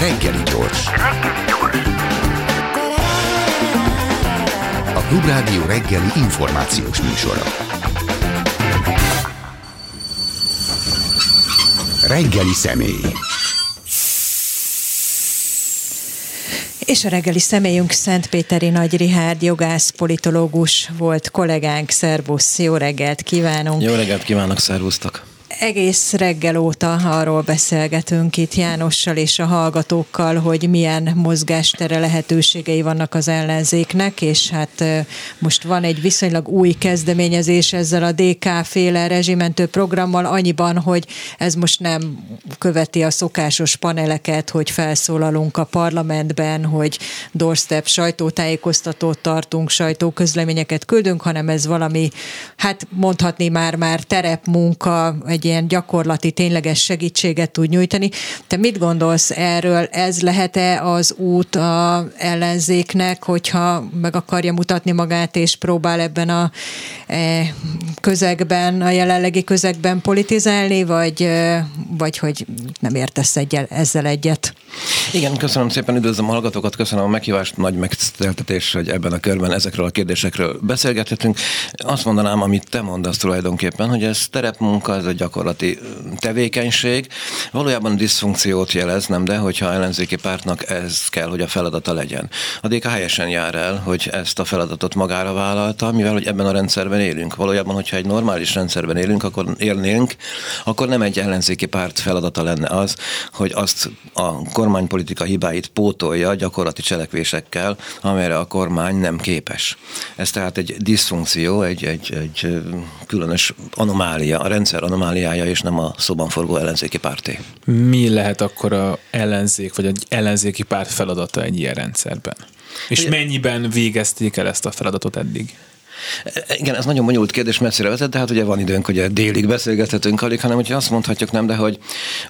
Reggeli gyors. A Klubrádió reggeli információs műsora. Reggeli személy. És a reggeli személyünk Szentpéteri Nagy Rihárd, jogász, politológus volt kollégánk. Szervusz, jó reggelt kívánunk! Jó reggelt kívánok, szervusztok! Egész reggel óta arról beszélgetünk itt Jánossal és a hallgatókkal, hogy milyen mozgástere lehetőségei vannak az ellenzéknek, és hát most van egy viszonylag új kezdeményezés ezzel a DK féle rezsimentő programmal annyiban, hogy ez most nem követi a szokásos paneleket, hogy felszólalunk a parlamentben, hogy doorstep sajtótájékoztatót tartunk, sajtóközleményeket küldünk, hanem ez valami, hát mondhatni már már terepmunka, egy ilyen gyakorlati, tényleges segítséget tud nyújtani. Te mit gondolsz erről? Ez lehet-e az út a ellenzéknek, hogyha meg akarja mutatni magát, és próbál ebben a e, közegben, a jelenlegi közegben politizálni, vagy, e, vagy hogy nem értesz egyel, ezzel egyet? Igen, köszönöm szépen, üdvözlöm a hallgatókat, köszönöm a meghívást, nagy megtiszteltetés, hogy ebben a körben ezekről a kérdésekről beszélgethetünk. Azt mondanám, amit te mondasz tulajdonképpen, hogy ez terepmunka, ez egy gyakorlati tevékenység. Valójában diszfunkciót jelez, nem de, hogyha ellenzéki pártnak ez kell, hogy a feladata legyen. A DK helyesen jár el, hogy ezt a feladatot magára vállalta, mivel hogy ebben a rendszerben élünk. Valójában, hogyha egy normális rendszerben élünk, akkor élnénk, akkor nem egy ellenzéki párt feladata lenne az, hogy azt a kormánypolitika hibáit pótolja gyakorlati cselekvésekkel, amelyre a kormány nem képes. Ez tehát egy diszfunkció, egy, egy, egy különös anomália, a rendszer anomáliája, és nem a szoban forgó ellenzéki párté. Mi lehet akkor a ellenzék, vagy egy ellenzéki párt feladata egy ilyen rendszerben? És mennyiben végezték el ezt a feladatot eddig? Igen, ez nagyon bonyolult kérdés, messzire vezet, de hát ugye van időnk, hogy délig beszélgethetünk alig, hanem hogy azt mondhatjuk nem, de hogy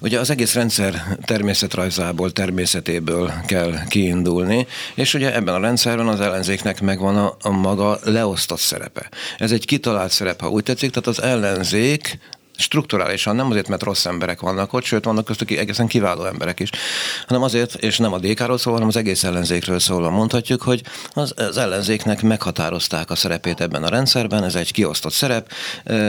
ugye az egész rendszer természetrajzából, természetéből kell kiindulni, és ugye ebben a rendszerben az ellenzéknek megvan a, a maga leosztott szerepe. Ez egy kitalált szerep, ha úgy tetszik, tehát az ellenzék strukturálisan, nem azért, mert rossz emberek vannak ott, sőt, vannak köztük egészen kiváló emberek is, hanem azért, és nem a DK-ról szól, hanem az egész ellenzékről szól, mondhatjuk, hogy az, az ellenzéknek meghatározták a szerepét ebben a rendszerben, ez egy kiosztott szerep,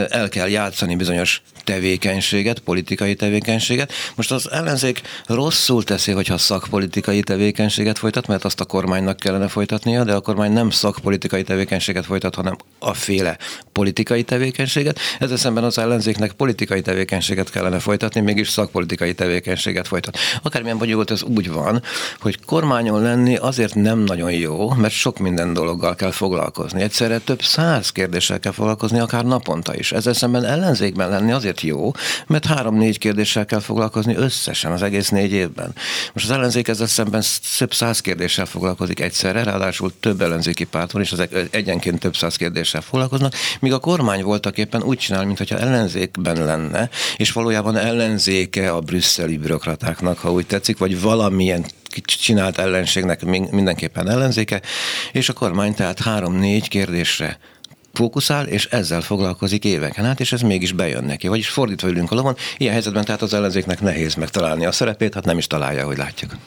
el kell játszani bizonyos tevékenységet, politikai tevékenységet. Most az ellenzék rosszul teszi, hogyha szakpolitikai tevékenységet folytat, mert azt a kormánynak kellene folytatnia, de a kormány nem szakpolitikai tevékenységet folytat, hanem a féle politikai tevékenységet. Ezzel szemben az ellenzéknek politikai tevékenységet kellene folytatni, mégis szakpolitikai tevékenységet folytat. Akármilyen bonyolult ez úgy van, hogy kormányon lenni azért nem nagyon jó, mert sok minden dologgal kell foglalkozni. Egyszerre több száz kérdéssel kell foglalkozni, akár naponta is. Ezzel szemben ellenzékben lenni azért jó, mert három-négy kérdéssel kell foglalkozni összesen az egész négy évben. Most az ellenzék ezzel szemben több száz kérdéssel foglalkozik egyszerre, ráadásul több ellenzéki párt van, és az egyenként több száz kérdéssel foglalkoznak, míg a kormány voltak éppen úgy csinál, mintha ellenzékben lenne, és valójában ellenzéke a brüsszeli bürokratáknak, ha úgy tetszik, vagy valamilyen csinált ellenségnek mindenképpen ellenzéke, és a kormány tehát három-négy kérdésre fókuszál, és ezzel foglalkozik éveken át, és ez mégis bejön neki. Vagyis fordítva ülünk a lovon, ilyen helyzetben tehát az ellenzéknek nehéz megtalálni a szerepét, hát nem is találja, hogy látjuk.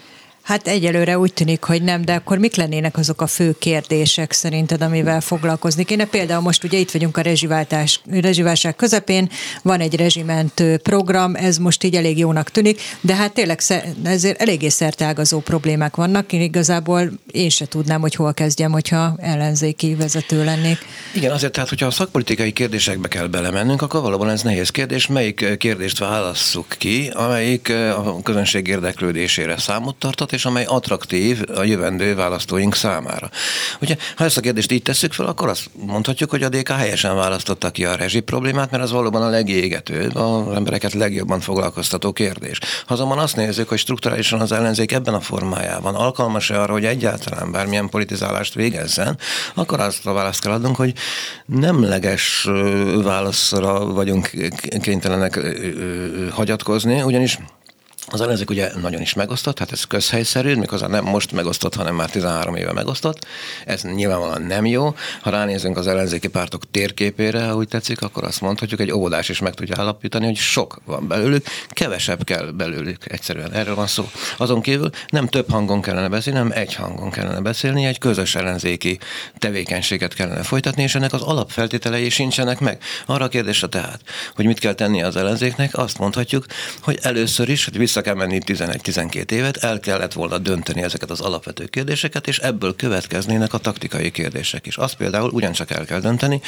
Hát egyelőre úgy tűnik, hogy nem, de akkor mik lennének azok a fő kérdések szerinted, amivel foglalkozni kéne? Például most ugye itt vagyunk a rezsiváltás, rezsiválság közepén, van egy rezsimentő program, ez most így elég jónak tűnik, de hát tényleg ezért eléggé szerteágazó problémák vannak. Én igazából én se tudnám, hogy hol kezdjem, hogyha ellenzéki vezető lennék. Igen, azért tehát, hogyha a szakpolitikai kérdésekbe kell belemennünk, akkor valóban ez nehéz kérdés. Melyik kérdést válasszuk ki, amelyik a közönség érdeklődésére számot tartott, és amely attraktív a jövendő választóink számára. Ugye, ha ezt a kérdést így tesszük fel, akkor azt mondhatjuk, hogy a DK helyesen választotta ki a rezsi problémát, mert az valóban a legégetőbb, az embereket legjobban foglalkoztató kérdés. Ha azonban azt nézzük, hogy strukturálisan az ellenzék ebben a formájában alkalmas-e arra, hogy egyáltalán bármilyen politizálást végezzen, akkor azt a választ kell adnunk, hogy nemleges válaszra vagyunk kénytelenek hagyatkozni, ugyanis Az ellenzék ugye nagyon is megosztott, hát ez közhelyszerű, miközben nem most megosztott, hanem már 13 éve megosztott. Ez nyilvánvalóan nem jó. Ha ránézünk az ellenzéki pártok térképére, ha úgy tetszik, akkor azt mondhatjuk, egy óvodás is meg tudja állapítani, hogy sok van belőlük, kevesebb kell belőlük egyszerűen. Erről van szó. Azon kívül nem több hangon kellene beszélni, hanem egy hangon kellene beszélni, egy közös ellenzéki tevékenységet kellene folytatni, és ennek az alapfeltételei sincsenek meg. Arra a kérdésre tehát, hogy mit kell tenni az ellenzéknek, azt mondhatjuk, hogy először is, hogy vissza kell menni 11-12 évet, el kellett volna dönteni ezeket az alapvető kérdéseket, és ebből következnének a taktikai kérdések is. Azt például ugyancsak el kell dönteni,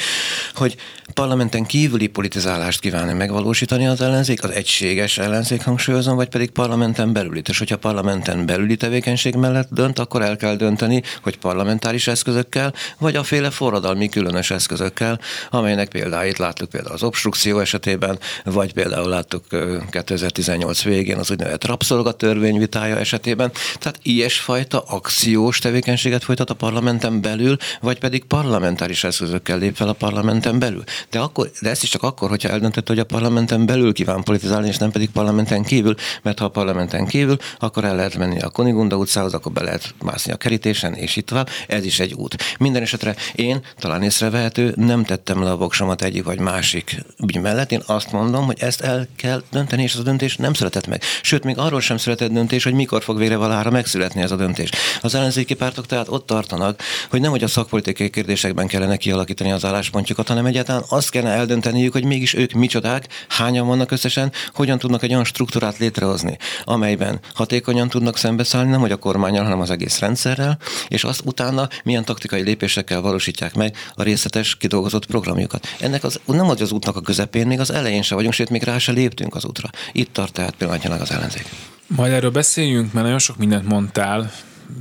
hogy parlamenten kívüli politizálást kívánni megvalósítani az ellenzék, az egységes ellenzék hangsúlyozom, vagy pedig parlamenten belüli. És hogyha parlamenten belüli tevékenység mellett dönt, akkor el kell dönteni, hogy parlamentáris eszközökkel, vagy a féle forradalmi különös eszközökkel, amelynek példáit láttuk például az obstrukció esetében, vagy például láttuk 2018 végén az úgynevezett rabszolgatörvény vitája esetében. Tehát ilyesfajta akciós tevékenységet folytat a parlamenten belül, vagy pedig parlamentáris eszközökkel lép fel a parlamenten belül. De, akkor, de ezt is csak akkor, hogyha eldöntött, hogy a parlamenten belül kíván politizálni, és nem pedig parlamenten kívül, mert ha a parlamenten kívül, akkor el lehet menni a Konigunda utcához, akkor be lehet mászni a kerítésen, és itt tovább. Ez is egy út. Minden esetre én, talán észrevehető, nem tettem le a voksomat egyik vagy másik ügy mellett. Én azt mondom, hogy ezt el kell dönteni, és ez a döntés nem született meg. Sőt, még arról sem született döntés, hogy mikor fog vére valára megszületni ez a döntés. Az ellenzéki pártok tehát ott tartanak, hogy nem hogy a szakpolitikai kérdésekben kellene kialakítani az álláspontjukat, hanem egyáltalán azt kellene eldönteniük, hogy mégis ők micsodák, hányan vannak összesen, hogyan tudnak egy olyan struktúrát létrehozni, amelyben hatékonyan tudnak szembeszállni, nem hogy a kormányal, hanem az egész rendszerrel, és azt utána milyen taktikai lépésekkel valósítják meg a részletes kidolgozott programjukat. Ennek az, nem az az útnak a közepén, még az elején se vagyunk, sőt, még rá se léptünk az útra. Itt tart tehát pillanatnyilag az ellenzék. Majd erről beszéljünk, mert nagyon sok mindent mondtál,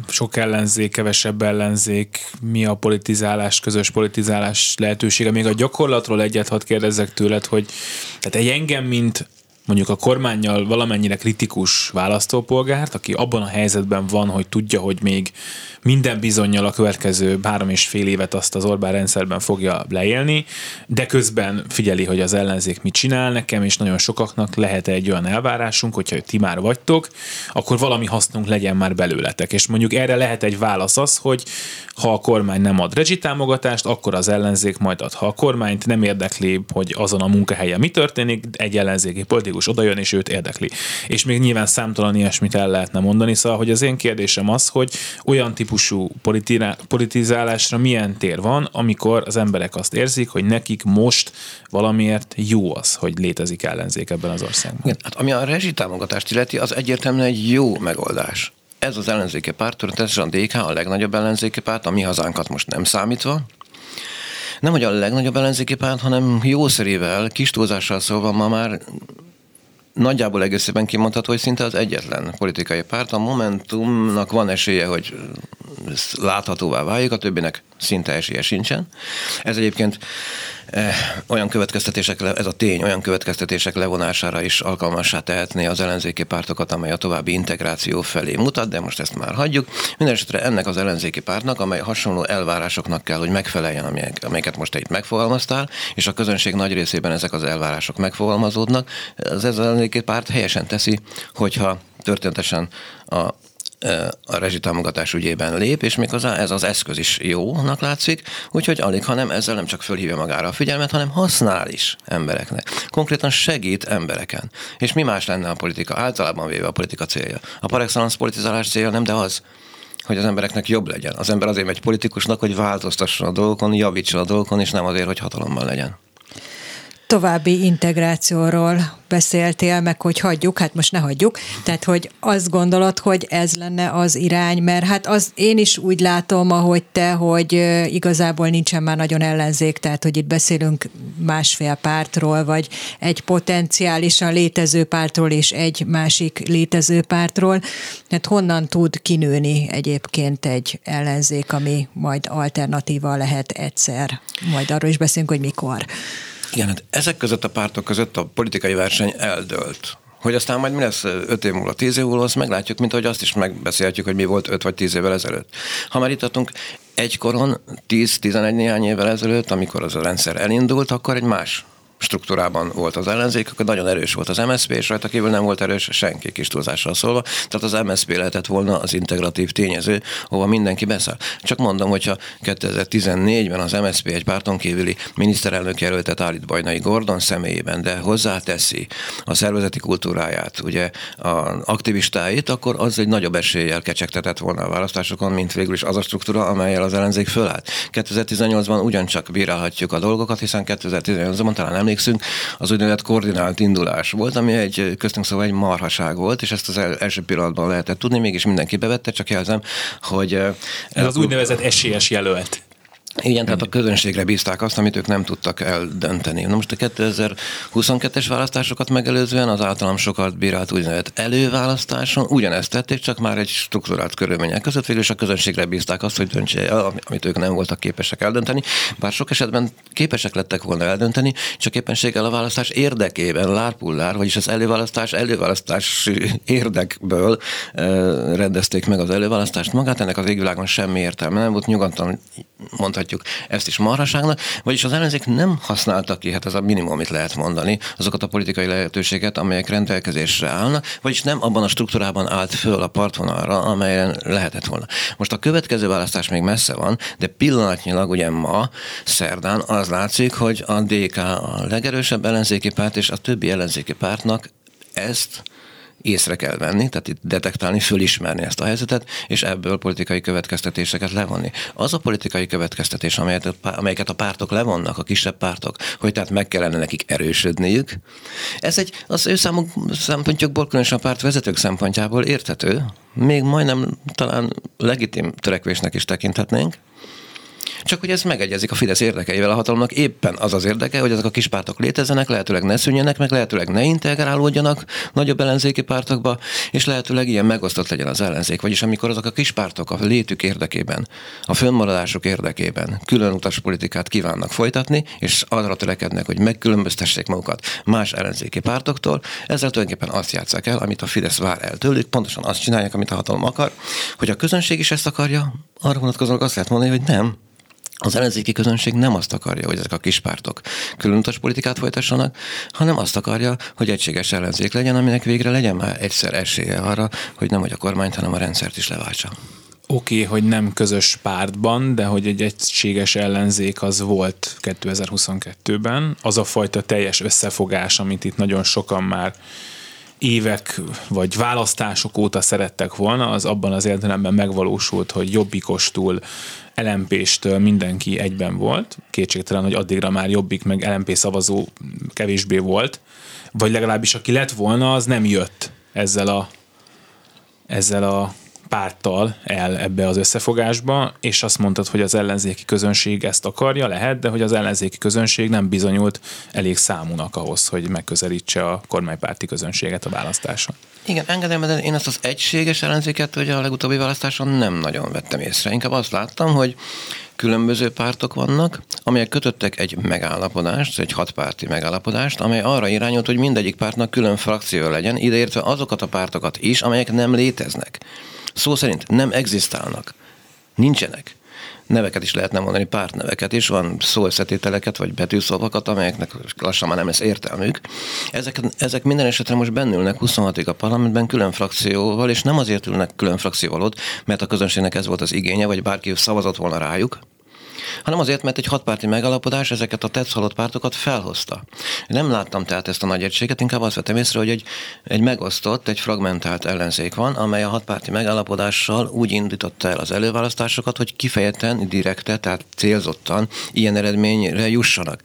sok ellenzék, kevesebb ellenzék, mi a politizálás, közös politizálás lehetősége. Még a gyakorlatról egyet hadd kérdezzek tőled, hogy tehát egy engem, mint mondjuk a kormányjal valamennyire kritikus választópolgárt, aki abban a helyzetben van, hogy tudja, hogy még minden bizonyal a következő három és fél évet azt az Orbán rendszerben fogja leélni, de közben figyeli, hogy az ellenzék mit csinál nekem, és nagyon sokaknak lehet egy olyan elvárásunk, hogyha ti már vagytok, akkor valami hasznunk legyen már belőletek. És mondjuk erre lehet egy válasz az, hogy ha a kormány nem ad rezsitámogatást, akkor az ellenzék majd ad. Ha a kormányt nem érdekli, hogy azon a munkahelyen mi történik, egy ellenzéki politikus odajön, és őt érdekli. És még nyilván számtalan ilyesmit el lehetne mondani, szóval, hogy az én kérdésem az, hogy olyan típusú politizálásra milyen tér van, amikor az emberek azt érzik, hogy nekik most valamiért jó az, hogy létezik ellenzék ebben az országban. Igen, hát ami a rezsitámogatást illeti, az egyértelműen egy jó megoldás ez az ellenzéki párt, természetesen a DK a legnagyobb ellenzéki párt, a mi hazánkat most nem számítva, nem hogy a legnagyobb ellenzéki párt, hanem jószerével, kis túlzással szólva ma már nagyjából egészében kimondható, hogy szinte az egyetlen politikai párt. A Momentumnak van esélye, hogy láthatóvá válik, a többinek szinte esélye sincsen. Ez egyébként eh, olyan következtetések, ez a tény olyan következtetések levonására is alkalmassá tehetné az ellenzéki pártokat, amely a további integráció felé mutat, de most ezt már hagyjuk. Mindenesetre ennek az ellenzéki pártnak, amely hasonló elvárásoknak kell, hogy megfeleljen, amelyeket most itt megfogalmaztál, és a közönség nagy részében ezek az elvárások megfogalmazódnak, az ez ellenzéki párt helyesen teszi, hogyha történetesen a a rezsitámogatás ügyében lép, és méghozzá ez az eszköz is jónak látszik, úgyhogy alig, ha nem ezzel nem csak fölhívja magára a figyelmet, hanem használ is embereknek. Konkrétan segít embereken. És mi más lenne a politika? Általában véve a politika célja. A par excellence politizálás célja nem, de az, hogy az embereknek jobb legyen. Az ember azért megy politikusnak, hogy változtasson a dolgokon, javítson a dolgokon, és nem azért, hogy hatalommal legyen további integrációról beszéltél, meg hogy hagyjuk, hát most ne hagyjuk. Tehát, hogy azt gondolod, hogy ez lenne az irány, mert hát az én is úgy látom, ahogy te, hogy igazából nincsen már nagyon ellenzék, tehát, hogy itt beszélünk másfél pártról, vagy egy potenciálisan létező pártról és egy másik létező pártról. Hát honnan tud kinőni egyébként egy ellenzék, ami majd alternatíva lehet egyszer? Majd arról is beszélünk, hogy mikor. Igen, hát ezek között a pártok között a politikai verseny eldőlt. Hogy aztán majd mi lesz 5 év múlva, 10 év múlva, azt meglátjuk, mint hogy azt is megbeszélhetjük, hogy mi volt 5 vagy 10 évvel ezelőtt. Ha már itt adtunk egykoron, 10-11 néhány évvel ezelőtt, amikor az a rendszer elindult, akkor egy más struktúrában volt az ellenzék, akkor nagyon erős volt az MSZP, és rajta kívül nem volt erős senki kis túlzással szólva. Tehát az MSZP lehetett volna az integratív tényező, hova mindenki beszáll. Csak mondom, hogyha 2014-ben az MSZP egy párton kívüli miniszterelnök jelöltet állít Bajnai Gordon személyében, de hozzáteszi a szervezeti kultúráját, ugye a aktivistáit, akkor az egy nagyobb eséllyel kecsegtetett volna a választásokon, mint végül is az a struktúra, amelyel az ellenzék fölállt. 2018-ban ugyancsak bírálhatjuk a dolgokat, hiszen 2018-ban talán emlékszünk, az úgynevezett koordinált indulás volt, ami egy köztünk szóval egy marhaság volt, és ezt az első pillanatban lehetett tudni, mégis mindenki bevette, csak jelzem, hogy... Ez az úgynevezett esélyes jelölt. Igen, tehát a közönségre bízták azt, amit ők nem tudtak eldönteni. Na most a 2022-es választásokat megelőzően az általam sokat bírált úgynevezett előválasztáson ugyanezt tették, csak már egy struktúrált körülmények között végül is a közönségre bízták azt, hogy döntse el, amit ők nem voltak képesek eldönteni. Bár sok esetben képesek lettek volna eldönteni, csak éppenséggel a választás érdekében lárpullár, vagyis az előválasztás előválasztás érdekből rendezték meg az előválasztást magát. Ennek az égvilágon semmi értelme nem volt, nyugodtan mondhatjuk mondhatjuk ezt is marhaságnak, vagyis az ellenzék nem használta ki, hát ez a minimum, amit lehet mondani, azokat a politikai lehetőséget, amelyek rendelkezésre állnak, vagyis nem abban a struktúrában állt föl a partvonalra, amelyen lehetett volna. Most a következő választás még messze van, de pillanatnyilag ugye ma, szerdán az látszik, hogy a DK a legerősebb ellenzéki párt, és a többi ellenzéki pártnak ezt észre kell venni, tehát itt detektálni, fölismerni ezt a helyzetet, és ebből politikai következtetéseket levonni. Az a politikai következtetés, amelyet, amelyeket a pártok levonnak, a kisebb pártok, hogy tehát meg kellene nekik erősödniük, ez egy az ő számuk szempontjukból, különösen a párt vezetők szempontjából érthető, még majdnem talán legitim törekvésnek is tekinthetnénk, csak hogy ez megegyezik a Fidesz érdekeivel a hatalomnak. Éppen az az érdeke, hogy ezek a kis pártok létezzenek, lehetőleg ne szűnjenek meg, lehetőleg ne integrálódjanak nagyobb ellenzéki pártokba, és lehetőleg ilyen megosztott legyen az ellenzék. Vagyis amikor azok a kis pártok a létük érdekében, a fönnmaradásuk érdekében külön utas politikát kívánnak folytatni, és arra törekednek, hogy megkülönböztessék magukat más ellenzéki pártoktól, ezzel tulajdonképpen azt játszák el, amit a Fidesz vár el tőlük, pontosan azt csinálják, amit a hatalom akar, hogy a közönség is ezt akarja, arra vonatkozóan azt lehet mondani, hogy nem, az ellenzéki közönség nem azt akarja, hogy ezek a kispártok különutas politikát folytassanak, hanem azt akarja, hogy egységes ellenzék legyen, aminek végre legyen már egyszer esélye arra, hogy nem hogy a kormányt, hanem a rendszert is leváltsa. Oké, okay, hogy nem közös pártban, de hogy egy egységes ellenzék az volt 2022-ben. Az a fajta teljes összefogás, amit itt nagyon sokan már évek vagy választások óta szerettek volna, az abban az értelemben megvalósult, hogy jobbikostul LMP-stől mindenki egyben volt. Kétségtelen, hogy addigra már Jobbik meg LMP szavazó kevésbé volt, vagy legalábbis aki lett volna, az nem jött ezzel a, ezzel a párttal el ebbe az összefogásba, és azt mondtad, hogy az ellenzéki közönség ezt akarja, lehet, de hogy az ellenzéki közönség nem bizonyult elég számúnak ahhoz, hogy megközelítse a kormánypárti közönséget a választáson. Igen, engedem, de én ezt az egységes ellenzéket hogy a legutóbbi választáson nem nagyon vettem észre. Inkább azt láttam, hogy különböző pártok vannak, amelyek kötöttek egy megállapodást, egy hatpárti megállapodást, amely arra irányult, hogy mindegyik pártnak külön frakció legyen, ideértve azokat a pártokat is, amelyek nem léteznek. Szó szerint nem egzisztálnak. Nincsenek neveket is lehetne mondani, pártneveket is, van szóösszetételeket vagy betűszavakat, amelyeknek lassan már nem lesz értelmük. Ezek, ezek minden esetre most bennülnek 26-ig a parlamentben külön frakcióval, és nem azért ülnek külön frakcióval ott, mert a közönségnek ez volt az igénye, vagy bárki szavazott volna rájuk, hanem azért, mert egy hatpárti megalapodás ezeket a tetszhalott pártokat felhozta. Nem láttam tehát ezt a nagy egységet, inkább azt vettem észre, hogy egy, egy megosztott, egy fragmentált ellenzék van, amely a hatpárti megállapodással úgy indította el az előválasztásokat, hogy kifejezetten, direkte, tehát célzottan ilyen eredményre jussanak.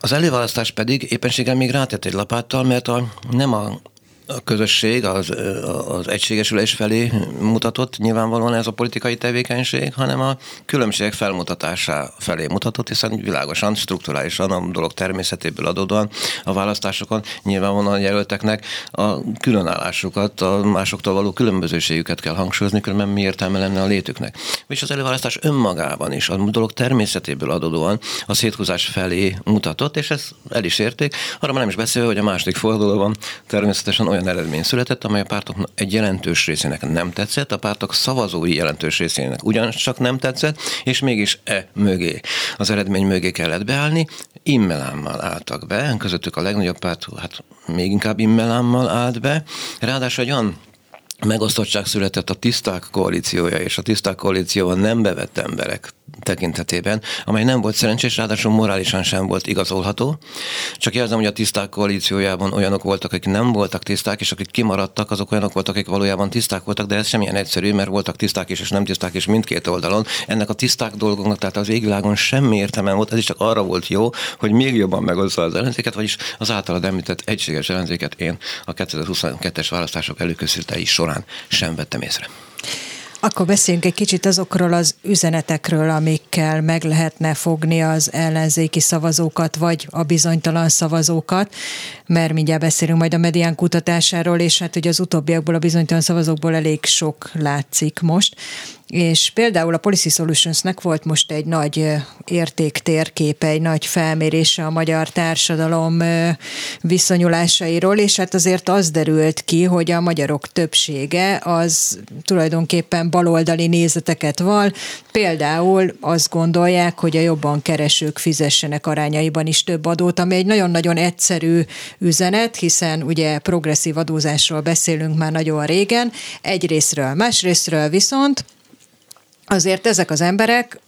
Az előválasztás pedig éppenséggel még rátett egy lapáttal, mert a, nem a a közösség az, az egységesülés felé mutatott, nyilvánvalóan ez a politikai tevékenység, hanem a különbségek felmutatása felé mutatott, hiszen világosan, strukturálisan a dolog természetéből adódóan a választásokon nyilvánvalóan a jelölteknek a különállásukat, a másoktól való különbözőségüket kell hangsúlyozni, különben mi értelme lenne a létüknek. És az előválasztás önmagában is a dolog természetéből adódóan a széthúzás felé mutatott, és ezt el is érték. Arra már nem is beszélve, hogy a második fordulóban természetesen olyan olyan eredmény született, amely a pártok egy jelentős részének nem tetszett, a pártok szavazói jelentős részének ugyancsak nem tetszett, és mégis e mögé, az eredmény mögé kellett beállni, immelámmal álltak be, közöttük a legnagyobb párt, hát még inkább immelámmal állt be, ráadásul egy olyan megosztottság született a tiszták koalíciója és a tiszták koalícióban nem bevett emberek tekintetében, amely nem volt szerencsés, ráadásul morálisan sem volt igazolható. Csak jelzem, hogy a tiszták koalíciójában olyanok voltak, akik nem voltak tiszták, és akik kimaradtak, azok olyanok voltak, akik valójában tiszták voltak, de ez semmilyen egyszerű, mert voltak tiszták is és nem tiszták is mindkét oldalon. Ennek a tiszták dolgoknak, tehát az égvilágon semmi értelme volt, ez is csak arra volt jó, hogy még jobban megosztja az ellenzéket, vagyis az általad említett egységes ellenzéket én a 2022-es választások előkészítői során sem vettem észre. Akkor beszéljünk egy kicsit azokról az üzenetekről, amikkel meg lehetne fogni az ellenzéki szavazókat, vagy a bizonytalan szavazókat, mert mindjárt beszélünk majd a medián kutatásáról, és hát ugye az utóbbiakból a bizonytalan szavazókból elég sok látszik most és például a Policy Solutionsnek volt most egy nagy értéktérképe, egy nagy felmérése a magyar társadalom viszonyulásairól, és hát azért az derült ki, hogy a magyarok többsége az tulajdonképpen baloldali nézeteket val, például azt gondolják, hogy a jobban keresők fizessenek arányaiban is több adót, ami egy nagyon-nagyon egyszerű üzenet, hiszen ugye progresszív adózásról beszélünk már nagyon régen, egyrésztről, másrésztről viszont azért ezek az emberek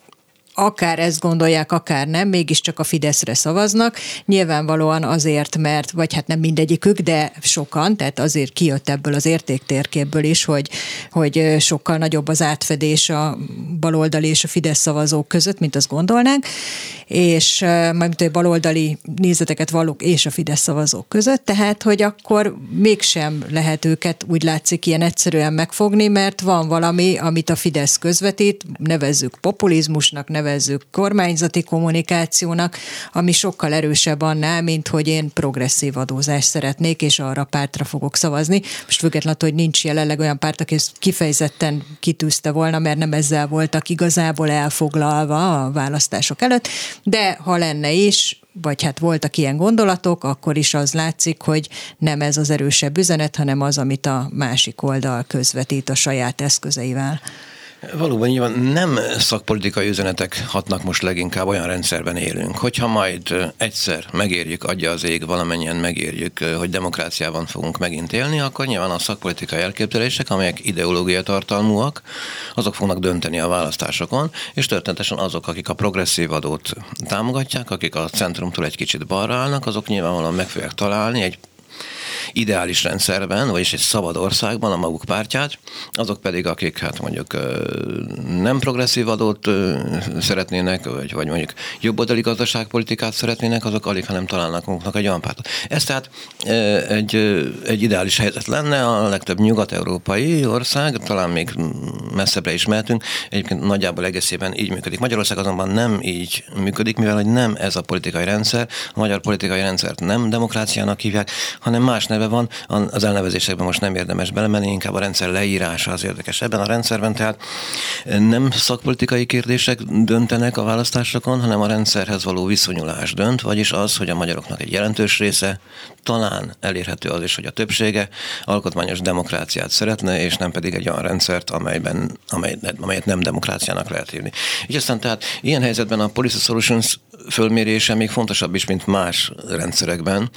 akár ezt gondolják, akár nem, mégiscsak a Fideszre szavaznak. Nyilvánvalóan azért, mert, vagy hát nem mindegyikük, de sokan, tehát azért kijött ebből az értéktérképből is, hogy, hogy sokkal nagyobb az átfedés a baloldali és a Fidesz szavazók között, mint azt gondolnánk, és majd a baloldali nézeteket vallók és a Fidesz szavazók között, tehát, hogy akkor mégsem lehet őket úgy látszik ilyen egyszerűen megfogni, mert van valami, amit a Fidesz közvetít, nevezzük populizmusnak, nevezzük nevezzük kormányzati kommunikációnak, ami sokkal erősebb annál, mint hogy én progresszív adózást szeretnék, és arra pártra fogok szavazni. Most függetlenül, hogy nincs jelenleg olyan párt, aki ezt kifejezetten kitűzte volna, mert nem ezzel voltak igazából elfoglalva a választások előtt, de ha lenne is, vagy hát voltak ilyen gondolatok, akkor is az látszik, hogy nem ez az erősebb üzenet, hanem az, amit a másik oldal közvetít a saját eszközeivel. Valóban nyilván nem szakpolitikai üzenetek hatnak most leginkább, olyan rendszerben élünk. Hogyha majd egyszer megérjük, adja az ég, valamennyien megérjük, hogy demokráciában fogunk megint élni, akkor nyilván a szakpolitikai elképzelések, amelyek ideológia tartalmúak, azok fognak dönteni a választásokon, és történetesen azok, akik a progresszív adót támogatják, akik a centrumtól egy kicsit balra állnak, azok nyilvánvalóan meg fogják találni egy ideális rendszerben, vagyis egy szabad országban a maguk pártját, azok pedig, akik hát mondjuk nem progresszív adót szeretnének, vagy, vagy mondjuk jobboldali gazdaságpolitikát szeretnének, azok alig, ha nem találnak maguknak egy olyan pártot. Ez tehát egy, egy ideális helyzet lenne, a legtöbb nyugat-európai ország, talán még messzebbre is mehetünk, egyébként nagyjából egészében így működik. Magyarország azonban nem így működik, mivel hogy nem ez a politikai rendszer, a magyar politikai rendszert nem demokráciának hívják, hanem más neve van, az elnevezésekben most nem érdemes belemenni, inkább a rendszer leírása az érdekes. Ebben a rendszerben tehát nem szakpolitikai kérdések döntenek a választásokon, hanem a rendszerhez való viszonyulás dönt, vagyis az, hogy a magyaroknak egy jelentős része talán elérhető az is, hogy a többsége alkotmányos demokráciát szeretne, és nem pedig egy olyan rendszert, amelyben, amely, amelyet nem demokráciának lehet hívni. Így aztán tehát ilyen helyzetben a Policy Solutions fölmérése még fontosabb is, mint más rendszerekben.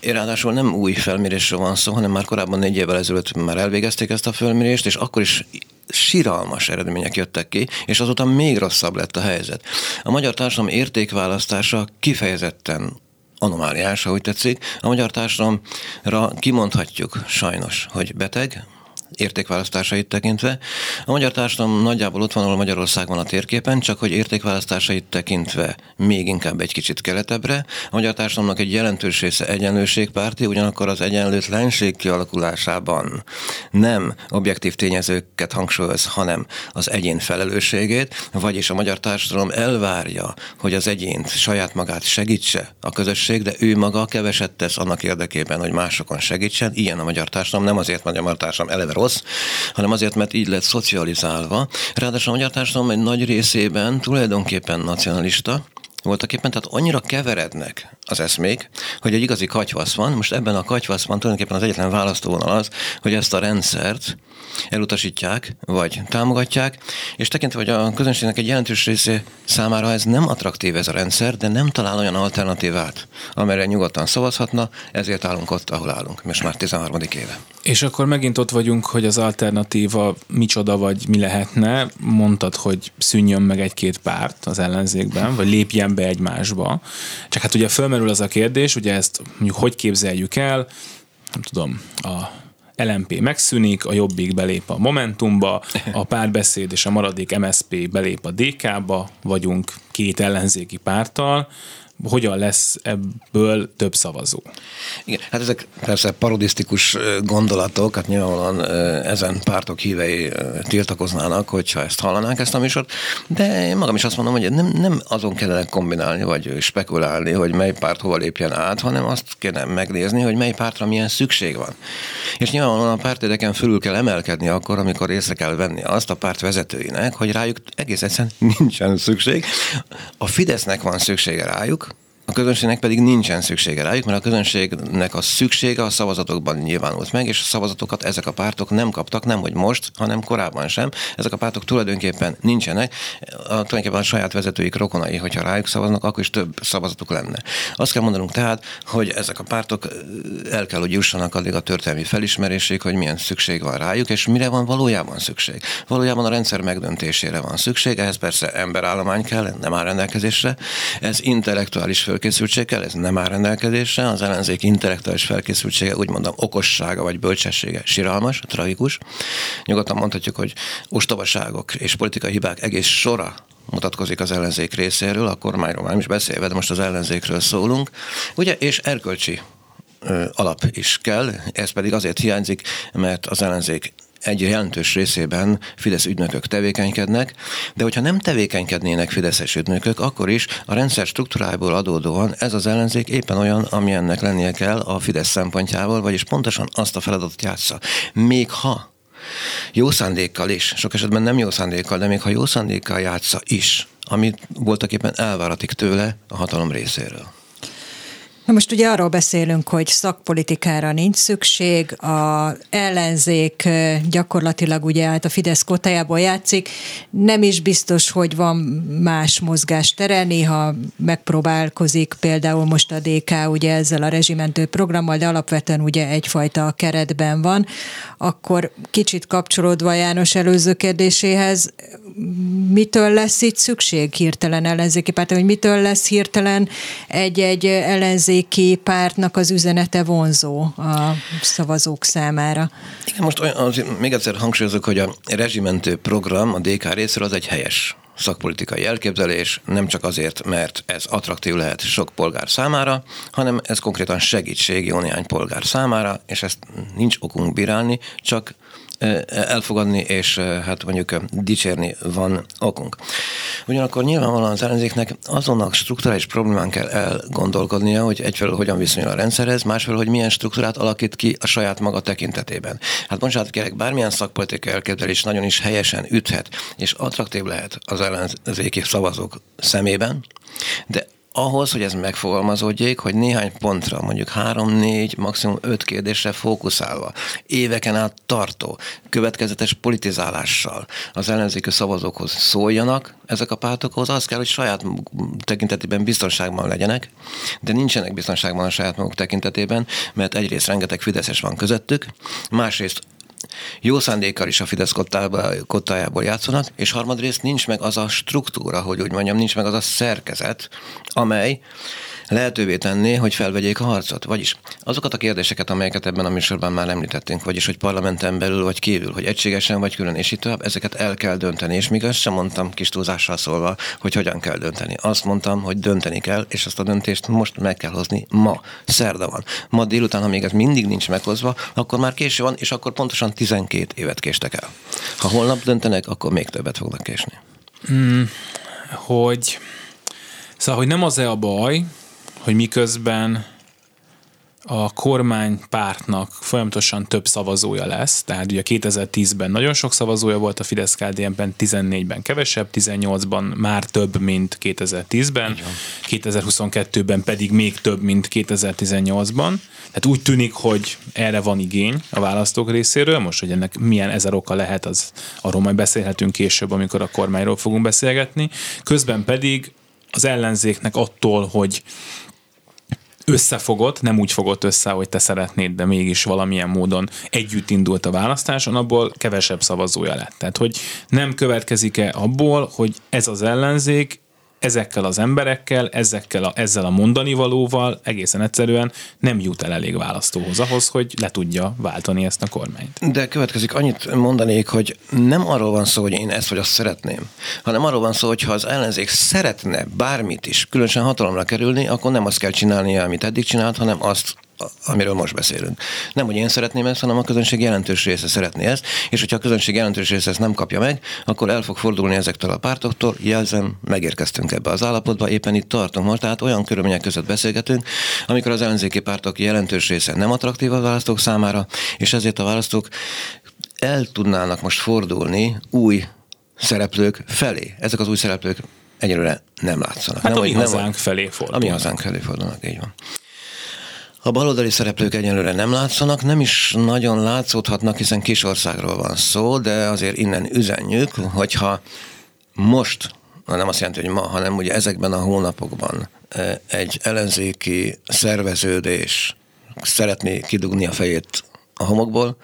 Ráadásul nem új felmérésről van szó, hanem már korábban négy évvel ezelőtt már elvégezték ezt a felmérést, és akkor is siralmas eredmények jöttek ki, és azóta még rosszabb lett a helyzet. A magyar társadalom értékválasztása kifejezetten anomáliás, ahogy tetszik. A magyar társadalomra kimondhatjuk sajnos, hogy beteg, értékválasztásait tekintve. A magyar társadalom nagyjából ott van, ahol Magyarország van a térképen, csak hogy értékválasztásait tekintve még inkább egy kicsit keletebbre. A magyar társadalomnak egy jelentős része egyenlőségpárti, ugyanakkor az egyenlőtlenség kialakulásában nem objektív tényezőket hangsúlyoz, hanem az egyén felelősségét, vagyis a magyar társadalom elvárja, hogy az egyént saját magát segítse a közösség, de ő maga keveset tesz annak érdekében, hogy másokon segítsen. Ilyen a magyar társadalom, nem azért, magyar társadalom eleve rossz, hanem azért, mert így lett szocializálva. Ráadásul a magyar társadalom egy nagy részében tulajdonképpen nacionalista, voltak éppen, tehát annyira keverednek az eszmék, hogy egy igazi katyvasz van. Most ebben a katyvaszban tulajdonképpen az egyetlen választóvonal az, hogy ezt a rendszert elutasítják, vagy támogatják, és tekintve, hogy a közönségnek egy jelentős része számára ez nem attraktív ez a rendszer, de nem talál olyan alternatívát, amelyre nyugodtan szavazhatna, ezért állunk ott, ahol állunk, most már 13. éve. És akkor megint ott vagyunk, hogy az alternatíva micsoda vagy mi lehetne. Mondtad, hogy szűnjön meg egy-két párt az ellenzékben, vagy lépjen be egymásba. Csak hát ugye fölmerül az a kérdés, ugye ezt mondjuk hogy képzeljük el, nem tudom, a LMP megszűnik, a Jobbik belép a Momentumba, a párbeszéd és a maradék MSP belép a DK-ba, vagyunk két ellenzéki pártal, hogyan lesz ebből több szavazó? Igen, hát ezek persze parodisztikus gondolatok, hát nyilvánvalóan ezen pártok hívei tiltakoznának, hogyha ezt hallanánk, ezt a műsort, de én magam is azt mondom, hogy nem, nem azon kellene kombinálni, vagy spekulálni, hogy mely párt hova lépjen át, hanem azt kéne megnézni, hogy mely pártra milyen szükség van. És nyilvánvalóan a pártédeken fölül kell emelkedni akkor, amikor észre kell venni azt a párt vezetőinek, hogy rájuk egész egyszerűen nincsen szükség. A Fidesznek van szüksége rájuk, a közönségnek pedig nincsen szüksége rájuk, mert a közönségnek a szüksége a szavazatokban nyilvánult meg, és a szavazatokat ezek a pártok nem kaptak, nem hogy most, hanem korábban sem. Ezek a pártok tulajdonképpen nincsenek, a, tulajdonképpen a saját vezetőik rokonai, hogyha rájuk szavaznak, akkor is több szavazatuk lenne. Azt kell mondanunk tehát, hogy ezek a pártok el kell, hogy jussanak addig a történelmi felismerésig, hogy milyen szükség van rájuk, és mire van valójában szükség. Valójában a rendszer megdöntésére van szükség, ehhez persze emberállomány kell, nem áll rendelkezésre, ez intellektuális felkészültséggel, ez nem áll rendelkezésre, az ellenzék intellektuális felkészültsége, úgy mondom, okossága vagy bölcsessége siralmas, tragikus. Nyugodtan mondhatjuk, hogy ostobaságok és politikai hibák egész sora mutatkozik az ellenzék részéről, a kormányról nem is beszélve, de most az ellenzékről szólunk. Ugye, és erkölcsi alap is kell, ez pedig azért hiányzik, mert az ellenzék egy jelentős részében Fidesz ügynökök tevékenykednek, de hogyha nem tevékenykednének Fideszes ügynökök, akkor is a rendszer struktúrájából adódóan ez az ellenzék éppen olyan, ami ennek lennie kell a Fidesz szempontjából, vagyis pontosan azt a feladatot játsza. Még ha jó szándékkal is, sok esetben nem jó szándékkal, de még ha jó szándékkal játsza is, amit voltak éppen elváratik tőle a hatalom részéről. Na most ugye arról beszélünk, hogy szakpolitikára nincs szükség, a ellenzék gyakorlatilag ugye hát a Fidesz kotájából játszik, nem is biztos, hogy van más mozgástere, néha megpróbálkozik például most a DK ugye ezzel a rezsimentő programmal, de alapvetően ugye egyfajta keretben van, akkor kicsit kapcsolódva János előző kérdéséhez, mitől lesz itt szükség hirtelen ellenzéki párt, hogy mitől lesz hirtelen egy-egy ellenzéki pártnak az üzenete vonzó a szavazók számára? Igen, most olyan, azért még egyszer hangsúlyozok, hogy a rezsimentő program a DK részéről az egy helyes szakpolitikai elképzelés, nem csak azért, mert ez attraktív lehet sok polgár számára, hanem ez konkrétan segítség jó néhány polgár számára, és ezt nincs okunk bírálni, csak elfogadni, és hát mondjuk dicsérni van okunk. Ugyanakkor nyilvánvalóan az ellenzéknek azonnak strukturális problémán kell elgondolkodnia, hogy egyfelől hogyan viszonyul a rendszerhez, másfelől, hogy milyen struktúrát alakít ki a saját maga tekintetében. Hát bocsánat, kérek, bármilyen szakpolitikai elképzelés nagyon is helyesen üthet, és attraktív lehet az ellenzéki szavazók szemében, de ahhoz, hogy ez megfogalmazódjék, hogy néhány pontra, mondjuk három, négy, maximum öt kérdésre fókuszálva, éveken át tartó, következetes politizálással az ellenzékű szavazókhoz szóljanak ezek a pártokhoz, az kell, hogy saját tekintetében biztonságban legyenek, de nincsenek biztonságban a saját maguk tekintetében, mert egyrészt rengeteg Fideszes van közöttük, másrészt jó szándékkal is a Fidesz kottájából játszanak, és harmadrészt nincs meg az a struktúra, hogy úgy mondjam, nincs meg az a szerkezet, amely lehetővé tenni, hogy felvegyék a harcot. Vagyis azokat a kérdéseket, amelyeket ebben a műsorban már említettünk, vagyis hogy parlamenten belül vagy kívül, hogy egységesen vagy külön, és így tovább, ezeket el kell dönteni. És még azt sem mondtam kis túlzással szólva, hogy hogyan kell dönteni. Azt mondtam, hogy dönteni kell, és azt a döntést most meg kell hozni ma. Szerda van. Ma délután, ha még ez mindig nincs meghozva, akkor már késő van, és akkor pontosan 12 évet késtek el. Ha holnap döntenek, akkor még többet fognak késni. Mm, hogy Szóval, hogy nem az-e a baj, hogy miközben a kormánypártnak folyamatosan több szavazója lesz, tehát ugye 2010-ben nagyon sok szavazója volt a fidesz KDN-ben, 14-ben kevesebb, 18-ban már több, mint 2010-ben, 2022-ben pedig még több, mint 2018-ban. Tehát úgy tűnik, hogy erre van igény a választók részéről, most, hogy ennek milyen ezer oka lehet, az arról majd beszélhetünk később, amikor a kormányról fogunk beszélgetni. Közben pedig az ellenzéknek attól, hogy összefogott, nem úgy fogott össze, hogy te szeretnéd, de mégis valamilyen módon együtt indult a választáson, abból kevesebb szavazója lett. Tehát, hogy nem következik-e abból, hogy ez az ellenzék ezekkel az emberekkel, ezekkel a, ezzel a mondani valóval egészen egyszerűen nem jut el elég választóhoz ahhoz, hogy le tudja váltani ezt a kormányt. De következik, annyit mondanék, hogy nem arról van szó, hogy én ezt vagy azt szeretném, hanem arról van szó, hogy ha az ellenzék szeretne bármit is, különösen hatalomra kerülni, akkor nem azt kell csinálnia, amit eddig csinált, hanem azt, amiről most beszélünk. Nem, hogy én szeretném ezt, hanem a közönség jelentős része szeretné ezt, és hogyha a közönség jelentős része ezt nem kapja meg, akkor el fog fordulni ezektől a pártoktól, jelzem, megérkeztünk ebbe az állapotba, éppen itt tartunk most, tehát olyan körülmények között beszélgetünk, amikor az ellenzéki pártok jelentős része nem attraktív a választók számára, és ezért a választók el tudnának most fordulni új szereplők felé. Ezek az új szereplők egyelőre nem látszanak. Hát nem, a mi nem, hazánk felé fordulnak. A mi hazánk felé fordulnak, így van. A baloldali szereplők egyelőre nem látszanak, nem is nagyon látszódhatnak, hiszen kis országról van szó, de azért innen üzenjük, hogyha most, nem azt jelenti, hogy ma, hanem ugye ezekben a hónapokban egy ellenzéki szerveződés szeretné kidugni a fejét a homokból,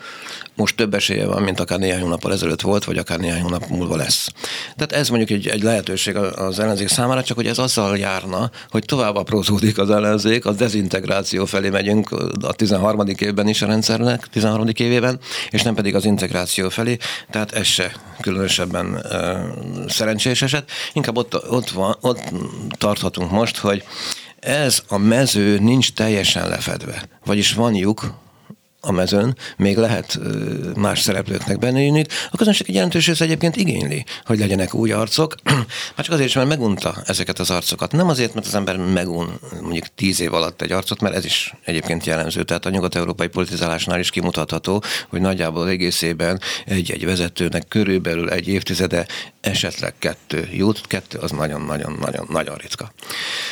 most több esélye van, mint akár néhány hónappal ezelőtt volt, vagy akár néhány hónap múlva lesz. Tehát ez mondjuk egy, egy lehetőség az ellenzék számára, csak hogy ez azzal járna, hogy tovább aprózódik az ellenzék, a dezintegráció felé megyünk a 13. évben is a rendszernek, 13. évében, és nem pedig az integráció felé, tehát ez se különösebben uh, szerencsés eset. Inkább ott, ott, van, ott tarthatunk most, hogy ez a mező nincs teljesen lefedve. Vagyis van lyuk, a mezőn, még lehet más szereplőknek benne jönni. A közönség egy jelentős része egyébként igényli, hogy legyenek új arcok, hát csak azért is, mert megunta ezeket az arcokat. Nem azért, mert az ember megun mondjuk tíz év alatt egy arcot, mert ez is egyébként jellemző. Tehát a nyugat-európai politizálásnál is kimutatható, hogy nagyjából egészében egy-egy vezetőnek körülbelül egy évtizede esetleg kettő jut, kettő az nagyon-nagyon-nagyon-nagyon ritka.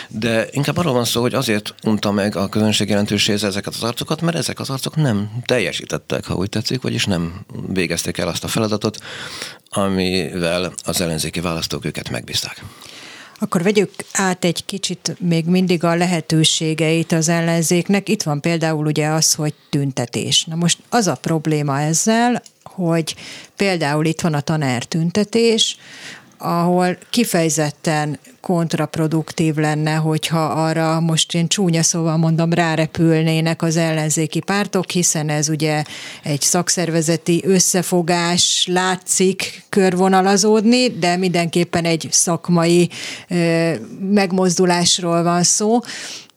De inkább arról van szó, hogy azért unta meg a közönség jelentős része ezeket az arcokat, mert ezek az arcok nem teljesítettek, ha úgy tetszik, vagyis nem végezték el azt a feladatot, amivel az ellenzéki választók őket megbízták. Akkor vegyük át egy kicsit még mindig a lehetőségeit az ellenzéknek. Itt van például ugye az, hogy tüntetés. Na most az a probléma ezzel, hogy például itt van a tanár tüntetés, ahol kifejezetten kontraproduktív lenne, hogyha arra most én csúnya szóval mondom, rárepülnének az ellenzéki pártok, hiszen ez ugye egy szakszervezeti összefogás látszik körvonalazódni, de mindenképpen egy szakmai megmozdulásról van szó.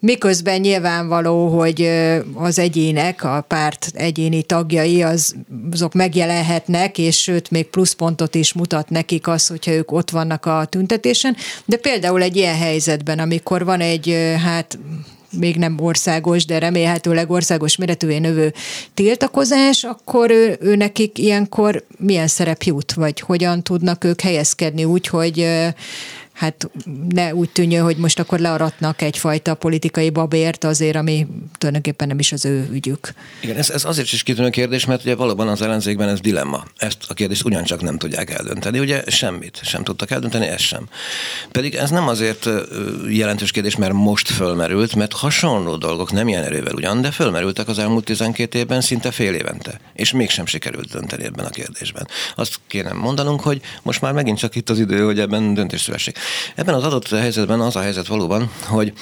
Miközben nyilvánvaló, hogy az egyének, a párt egyéni tagjai, az, azok megjelenhetnek, és sőt, még pluszpontot is mutat nekik az, hogyha ők ott vannak a tüntetésen. De például egy ilyen helyzetben, amikor van egy, hát még nem országos, de remélhetőleg országos méretűvé növő tiltakozás, akkor ő, ő nekik ilyenkor milyen szerep jut, vagy hogyan tudnak ők helyezkedni úgy, hogy hát ne úgy tűnjön, hogy most akkor learatnak egyfajta politikai babért azért, ami tulajdonképpen nem is az ő ügyük. Igen, ez, ez azért is kitűnő kérdés, mert ugye valóban az ellenzékben ez dilemma. Ezt a kérdést ugyancsak nem tudják eldönteni. Ugye semmit sem tudtak eldönteni, ez sem. Pedig ez nem azért jelentős kérdés, mert most fölmerült, mert hasonló dolgok nem ilyen erővel ugyan, de fölmerültek az elmúlt 12 évben szinte fél évente. És mégsem sikerült dönteni ebben a kérdésben. Azt kéne mondanunk, hogy most már megint csak itt az idő, hogy ebben döntés szülessék. Ebben az adott helyzetben az a helyzet valóban, hogy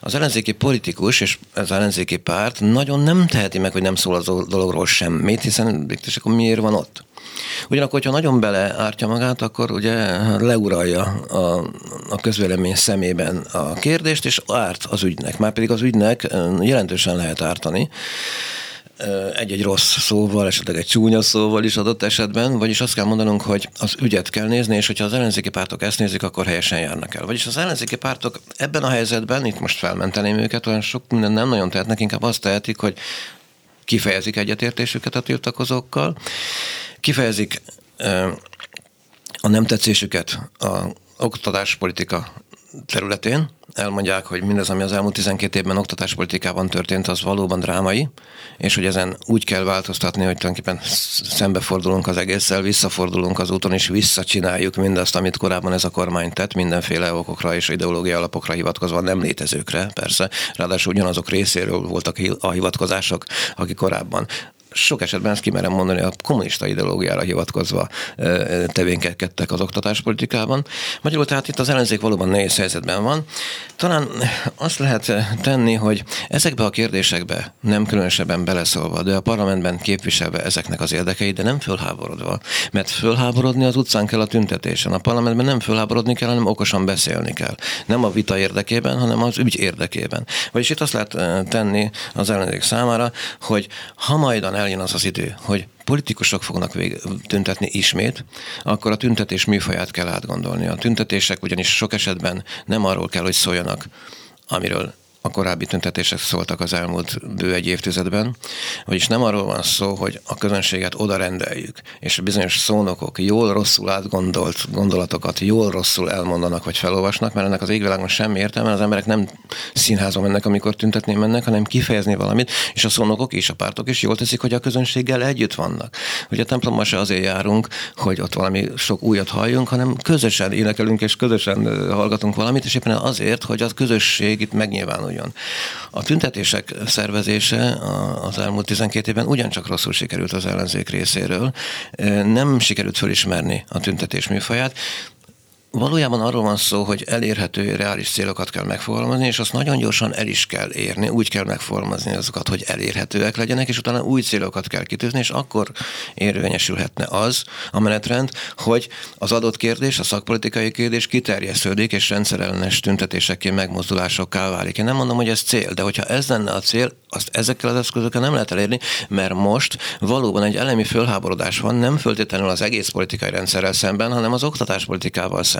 az ellenzéki politikus és az ellenzéki párt nagyon nem teheti meg, hogy nem szól az dologról semmit, hiszen és akkor miért van ott? Ugyanakkor, hogyha nagyon beleártja magát, akkor ugye leuralja a, a közvélemény szemében a kérdést, és árt az ügynek. Már pedig az ügynek jelentősen lehet ártani egy-egy rossz szóval, esetleg egy csúnya szóval is adott esetben, vagyis azt kell mondanunk, hogy az ügyet kell nézni, és hogyha az ellenzéki pártok ezt nézik, akkor helyesen járnak el. Vagyis az ellenzéki pártok ebben a helyzetben, itt most felmenteném őket, olyan sok minden nem nagyon tehetnek, inkább azt tehetik, hogy kifejezik egyetértésüket a tiltakozókkal, kifejezik a nem tetszésüket a oktatáspolitika területén, elmondják, hogy mindez, ami az elmúlt 12 évben oktatáspolitikában történt, az valóban drámai, és hogy ezen úgy kell változtatni, hogy tulajdonképpen szembefordulunk az egésszel, visszafordulunk az úton, és visszacsináljuk mindazt, amit korábban ez a kormány tett, mindenféle okokra és ideológiai alapokra hivatkozva, nem létezőkre, persze. Ráadásul ugyanazok részéről voltak a hivatkozások, akik korábban sok esetben ezt kimerem mondani, a kommunista ideológiára hivatkozva tevékenykedtek az oktatáspolitikában. Magyarul tehát itt az ellenzék valóban nehéz helyzetben van. Talán azt lehet tenni, hogy ezekbe a kérdésekbe nem különösebben beleszólva, de a parlamentben képviselve ezeknek az érdekeit, de nem fölháborodva. Mert fölháborodni az utcán kell a tüntetésen. A parlamentben nem fölháborodni kell, hanem okosan beszélni kell. Nem a vita érdekében, hanem az ügy érdekében. Vagyis itt azt lehet tenni az ellenzék számára, hogy ha majdan eljön az az idő, hogy politikusok fognak vég- tüntetni ismét, akkor a tüntetés műfaját kell átgondolni. A tüntetések ugyanis sok esetben nem arról kell, hogy szóljanak, amiről a korábbi tüntetések szóltak az elmúlt bő egy évtizedben, vagyis nem arról van szó, hogy a közönséget oda rendeljük, és bizonyos szónokok jól rosszul átgondolt gondolatokat jól rosszul elmondanak vagy felolvasnak, mert ennek az égvilágon semmi értelme, az emberek nem színházba mennek, amikor tüntetni mennek, hanem kifejezni valamit, és a szónokok és a pártok is jól teszik, hogy a közönséggel együtt vannak. Ugye a templomban se azért járunk, hogy ott valami sok újat halljunk, hanem közösen énekelünk és közösen hallgatunk valamit, és éppen azért, hogy az közösség itt megnyilvánuljon. A tüntetések szervezése az elmúlt 12 évben ugyancsak rosszul sikerült az ellenzék részéről. Nem sikerült fölismerni a tüntetés műfaját. Valójában arról van szó, hogy elérhető, reális célokat kell megfogalmazni, és azt nagyon gyorsan el is kell érni, úgy kell megfogalmazni azokat, hogy elérhetőek legyenek, és utána új célokat kell kitűzni, és akkor érvényesülhetne az a menetrend, hogy az adott kérdés, a szakpolitikai kérdés kiterjesződik, és rendszerellenes tüntetésekké megmozdulásokká válik. Én nem mondom, hogy ez cél, de hogyha ez lenne a cél, azt ezekkel az eszközökkel nem lehet elérni, mert most valóban egy elemi fölháborodás van, nem föltétlenül az egész politikai rendszerrel szemben, hanem az oktatáspolitikával szemben.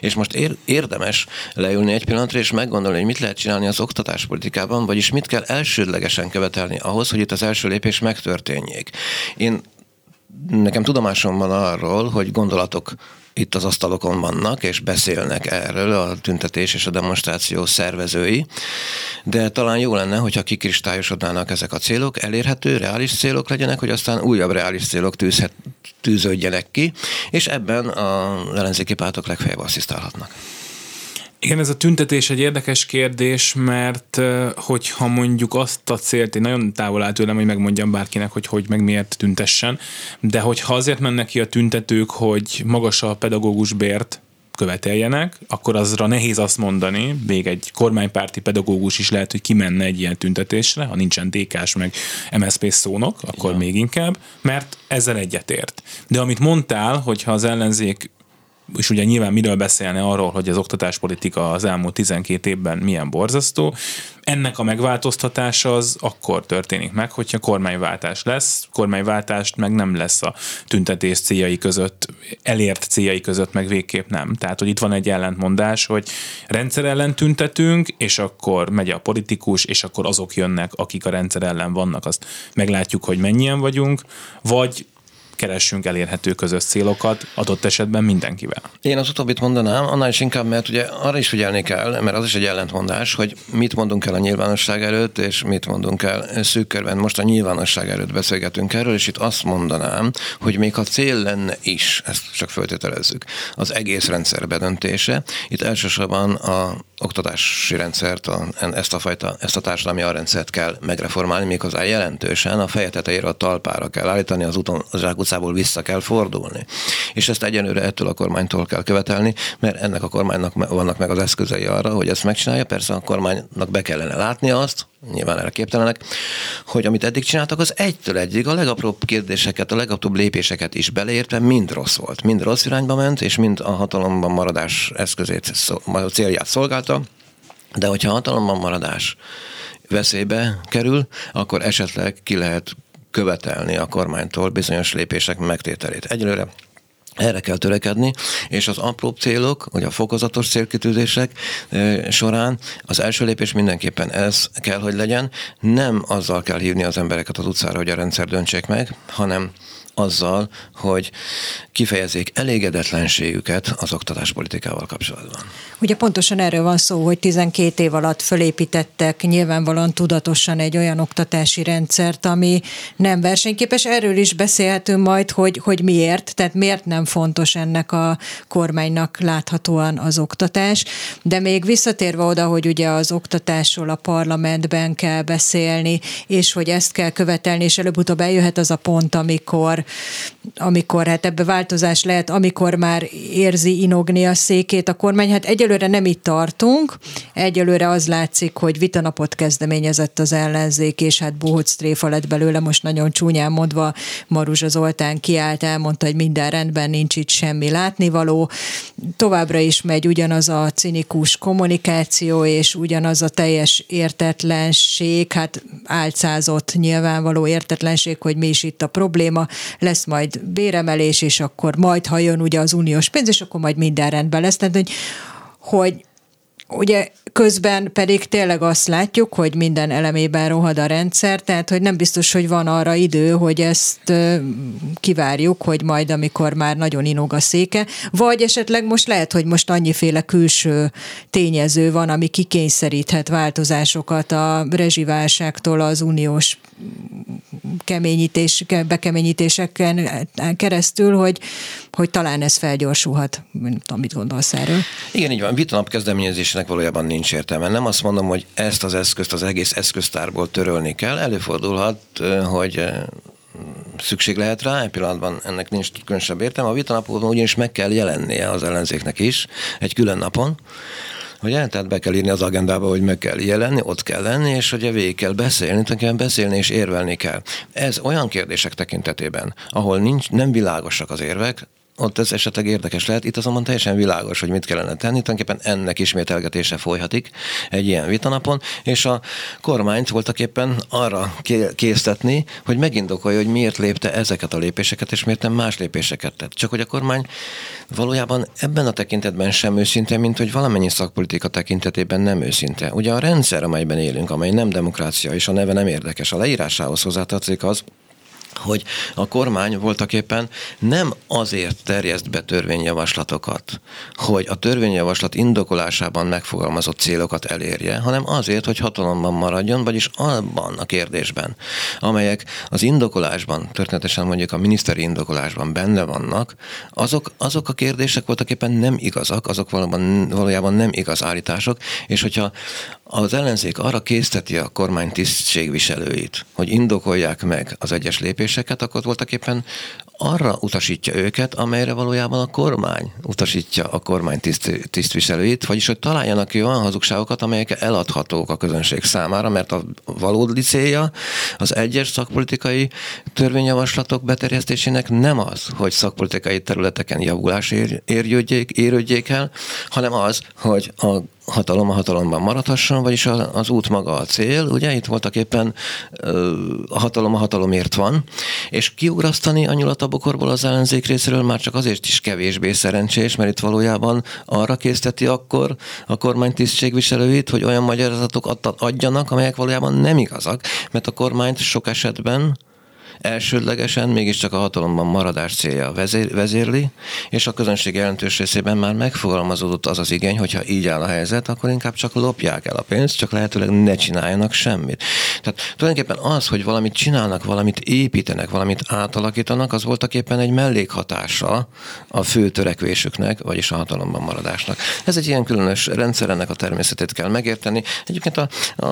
És most ér- érdemes leülni egy pillanatra és meggondolni, hogy mit lehet csinálni az oktatáspolitikában, vagyis mit kell elsődlegesen követelni ahhoz, hogy itt az első lépés megtörténjék. Én nekem tudomásom van arról, hogy gondolatok itt az asztalokon vannak, és beszélnek erről a tüntetés és a demonstráció szervezői, de talán jó lenne, hogyha kikristályosodnának ezek a célok, elérhető, reális célok legyenek, hogy aztán újabb reális célok tűzhet, tűződjenek ki, és ebben a ellenzéki pártok legfeljebb asszisztálhatnak. Igen, ez a tüntetés egy érdekes kérdés, mert hogyha mondjuk azt a célt, én nagyon távol áll tőlem, hogy megmondjam bárkinek, hogy hogy meg miért tüntessen, de hogyha azért mennek ki a tüntetők, hogy magas a pedagógus bért követeljenek, akkor azra nehéz azt mondani, még egy kormánypárti pedagógus is lehet, hogy kimenne egy ilyen tüntetésre, ha nincsen DK-s meg MSZP szónok, akkor Igen. még inkább, mert ezzel egyetért. De amit mondtál, hogyha az ellenzék és ugye nyilván miről beszélne arról, hogy az oktatáspolitika az elmúlt 12 évben milyen borzasztó. Ennek a megváltoztatása az akkor történik meg, hogyha kormányváltás lesz. Kormányváltást meg nem lesz a tüntetés céljai között, elért céljai között meg végképp nem. Tehát, hogy itt van egy ellentmondás, hogy rendszer ellen tüntetünk, és akkor megy a politikus, és akkor azok jönnek, akik a rendszer ellen vannak, azt meglátjuk, hogy mennyien vagyunk, vagy keressünk elérhető közös célokat, adott esetben mindenkivel. Én az utóbbit mondanám, annál is inkább, mert ugye arra is figyelni kell, mert az is egy ellentmondás, hogy mit mondunk el a nyilvánosság előtt, és mit mondunk el szűk körben. Most a nyilvánosság előtt beszélgetünk erről, és itt azt mondanám, hogy még ha cél lenne is, ezt csak föltételezzük, az egész rendszer bedöntése, itt elsősorban a oktatási rendszert, a, ezt a fajta, ezt a társadalmi alrendszert kell megreformálni, méghozzá jelentősen a feje tetejére a talpára kell állítani, az úton az utcából vissza kell fordulni. És ezt egyenőre ettől a kormánytól kell követelni, mert ennek a kormánynak vannak meg az eszközei arra, hogy ezt megcsinálja. Persze a kormánynak be kellene látni azt, nyilván erre képtelenek, hogy amit eddig csináltak, az egytől egyig a legapróbb kérdéseket, a legapróbb lépéseket is beleértve mind rossz volt. Mind rossz irányba ment, és mind a hatalomban maradás eszközét, a célját szolgálta. De hogyha hatalomban maradás veszélybe kerül, akkor esetleg ki lehet követelni a kormánytól bizonyos lépések megtételét. Egyelőre erre kell törekedni, és az apró célok, vagy a fokozatos célkitűzések során az első lépés mindenképpen ez kell, hogy legyen. Nem azzal kell hívni az embereket az utcára, hogy a rendszer döntsék meg, hanem azzal, hogy kifejezzék elégedetlenségüket az oktatáspolitikával kapcsolatban. Ugye pontosan erről van szó, hogy 12 év alatt fölépítettek nyilvánvalóan tudatosan egy olyan oktatási rendszert, ami nem versenyképes. Erről is beszélhetünk majd, hogy, hogy miért, tehát miért nem fontos ennek a kormánynak láthatóan az oktatás. De még visszatérve oda, hogy ugye az oktatásról a parlamentben kell beszélni, és hogy ezt kell követelni, és előbb-utóbb eljöhet az a pont, amikor amikor, hát ebbe változás lehet, amikor már érzi inogni a székét a kormány. Hát egyelőre nem itt tartunk, egyelőre az látszik, hogy vitanapot kezdeményezett az ellenzék, és hát bohóc tréfa lett belőle, most nagyon csúnyán mondva Maruzsa Zoltán kiállt, elmondta, hogy minden rendben, nincs itt semmi látnivaló. Továbbra is megy ugyanaz a cinikus kommunikáció, és ugyanaz a teljes értetlenség, hát álcázott nyilvánvaló értetlenség, hogy mi is itt a probléma lesz majd béremelés, és akkor majd, ha jön ugye az uniós pénz, és akkor majd minden rendben lesz. Tehát, hogy, hogy ugye közben pedig tényleg azt látjuk, hogy minden elemében rohad a rendszer, tehát hogy nem biztos, hogy van arra idő, hogy ezt kivárjuk, hogy majd amikor már nagyon inog a széke, vagy esetleg most lehet, hogy most annyiféle külső tényező van, ami kikényszeríthet változásokat a rezsiválságtól az uniós keményítés, bekeményítéseken keresztül, hogy, hogy talán ez felgyorsulhat. Nem tudom, mit gondolsz erről. Igen, így van. Vitanap kezdeményezésnek valójában nincs értelme. Nem azt mondom, hogy ezt az eszközt az egész eszköztárból törölni kell. Előfordulhat, hogy szükség lehet rá, egy pillanatban ennek nincs különösebb értelme. A vitanapon ugyanis meg kell jelennie az ellenzéknek is egy külön napon, Ugye? Tehát be kell írni az agendába, hogy meg kell jelenni, ott kell lenni, és hogy végig kell beszélni, kell beszélni és érvelni kell. Ez olyan kérdések tekintetében, ahol nincs, nem világosak az érvek, ott ez esetleg érdekes lehet. Itt azonban teljesen világos, hogy mit kellene tenni. Tulajdonképpen ennek ismételgetése folyhatik egy ilyen vitanapon, és a kormányt voltak éppen arra késztetni, hogy megindokolja, hogy miért lépte ezeket a lépéseket, és miért nem más lépéseket tett. Csak hogy a kormány valójában ebben a tekintetben sem őszinte, mint hogy valamennyi szakpolitika tekintetében nem őszinte. Ugye a rendszer, amelyben élünk, amely nem demokrácia, és a neve nem érdekes, a leírásához hozzátartozik az, hogy a kormány voltak éppen nem azért terjeszt be törvényjavaslatokat, hogy a törvényjavaslat indokolásában megfogalmazott célokat elérje, hanem azért, hogy hatalomban maradjon, vagyis abban a kérdésben, amelyek az indokolásban, történetesen mondjuk a miniszteri indokolásban benne vannak, azok, azok a kérdések voltak éppen nem igazak, azok valóban, valójában nem igaz állítások, és hogyha az ellenzék arra készteti a kormány tisztségviselőit, hogy indokolják meg az egyes lépéseket, akkor voltak éppen arra utasítja őket, amelyre valójában a kormány utasítja a kormány tiszt, tisztviselőit, vagyis hogy találjanak ki olyan hazugságokat, amelyek eladhatók a közönség számára, mert a valódi célja az egyes szakpolitikai törvényjavaslatok beterjesztésének nem az, hogy szakpolitikai területeken javulás ér, érődjék, érődjék el, hanem az, hogy a hatalom a hatalomban maradhasson, vagyis az út maga a cél, ugye? Itt voltak éppen a hatalom a hatalomért van, és kiugrasztani a nyulat az ellenzék részéről már csak azért is kevésbé szerencsés, mert itt valójában arra készteti akkor a kormány tisztségviselőit, hogy olyan magyarázatok adjanak, amelyek valójában nem igazak, mert a kormányt sok esetben elsődlegesen mégiscsak a hatalomban maradás célja vezér, vezérli, és a közönség jelentős részében már megfogalmazódott az az igény, hogyha így áll a helyzet, akkor inkább csak lopják el a pénzt, csak lehetőleg ne csináljanak semmit. Tehát tulajdonképpen az, hogy valamit csinálnak, valamit építenek, valamit átalakítanak, az voltak éppen egy mellékhatása a fő törekvésüknek, vagyis a hatalomban maradásnak. Ez egy ilyen különös rendszer, ennek a természetét kell megérteni. Egyébként a, a,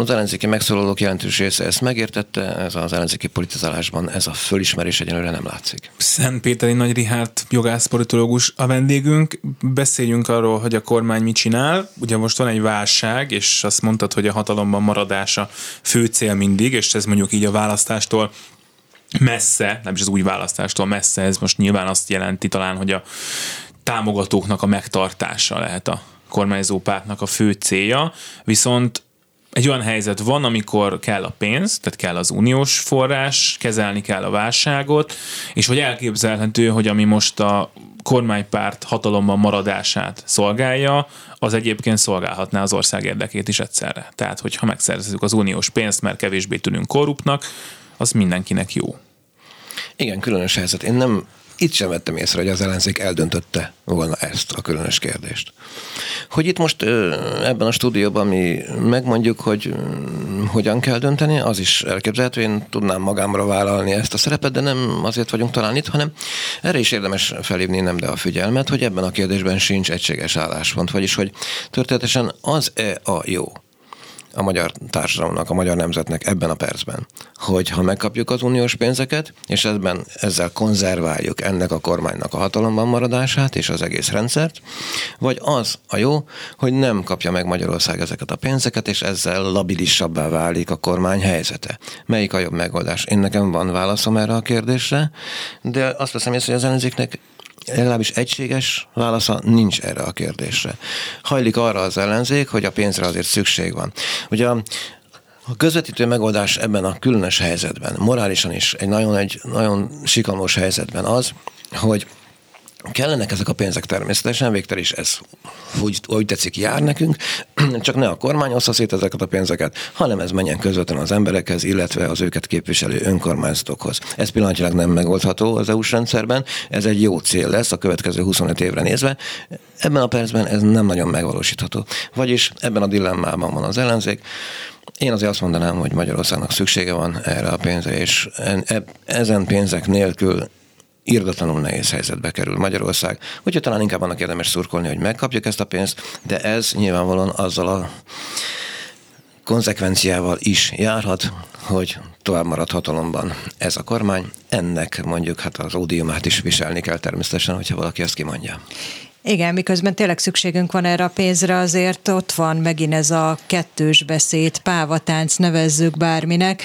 az ellenzéki megszólalók jelentős része ezt megértette, ez az ellenzéki politizálásban ez a fölismerés egyenlőre nem látszik. Szent Péteri Nagy Rihárd jogászpolitológus a vendégünk. Beszéljünk arról, hogy a kormány mit csinál. Ugye most van egy válság, és azt mondtad, hogy a hatalomban maradása fő cél mindig, és ez mondjuk így a választástól messze, nem is az új választástól messze, ez most nyilván azt jelenti talán, hogy a támogatóknak a megtartása lehet a kormányzó pártnak a fő célja, viszont egy olyan helyzet van, amikor kell a pénz, tehát kell az uniós forrás, kezelni kell a válságot, és hogy elképzelhető, hogy ami most a kormánypárt hatalomban maradását szolgálja, az egyébként szolgálhatná az ország érdekét is egyszerre. Tehát, hogyha megszerzezzük az uniós pénzt, mert kevésbé tűnünk korruptnak, az mindenkinek jó. Igen, különös helyzet. Én nem itt sem vettem észre, hogy az ellenzék eldöntötte volna ezt a különös kérdést. Hogy itt most ebben a stúdióban mi megmondjuk, hogy hogyan kell dönteni, az is elképzelhető, én tudnám magámra vállalni ezt a szerepet, de nem azért vagyunk talán itt, hanem erre is érdemes felhívni nem de a figyelmet, hogy ebben a kérdésben sincs egységes álláspont, vagyis hogy történetesen az-e a jó, a magyar társadalomnak, a magyar nemzetnek ebben a percben, hogy ha megkapjuk az uniós pénzeket, és ebben ezzel konzerváljuk ennek a kormánynak a hatalomban maradását és az egész rendszert, vagy az a jó, hogy nem kapja meg Magyarország ezeket a pénzeket, és ezzel labilisabbá válik a kormány helyzete. Melyik a jobb megoldás? Én nekem van válaszom erre a kérdésre, de azt veszem észre, hogy az ellenzéknek legalábbis egységes válasza nincs erre a kérdésre. Hajlik arra az ellenzék, hogy a pénzre azért szükség van. Ugye a, a közvetítő megoldás ebben a különös helyzetben, morálisan is egy nagyon, egy nagyon sikalmos helyzetben az, hogy Kellenek ezek a pénzek természetesen, végtel is ez úgy, úgy tetszik jár nekünk, csak ne a kormány ossza szét ezeket a pénzeket, hanem ez menjen közvetlenül az emberekhez, illetve az őket képviselő önkormányzatokhoz. Ez pillanatilag nem megoldható az EU-s rendszerben, ez egy jó cél lesz a következő 25 évre nézve. Ebben a percben ez nem nagyon megvalósítható. Vagyis ebben a dilemmában van az ellenzék, én azért azt mondanám, hogy Magyarországnak szüksége van erre a pénzre, és e- ezen pénzek nélkül irdatlanul nehéz helyzetbe kerül Magyarország. Úgyhogy talán inkább annak érdemes szurkolni, hogy megkapjuk ezt a pénzt, de ez nyilvánvalóan azzal a konzekvenciával is járhat, hogy tovább marad hatalomban ez a kormány. Ennek mondjuk hát az ódiumát is viselni kell természetesen, hogyha valaki ezt kimondja. Igen, miközben tényleg szükségünk van erre a pénzre, azért ott van megint ez a kettős beszéd, pávatánc, nevezzük bárminek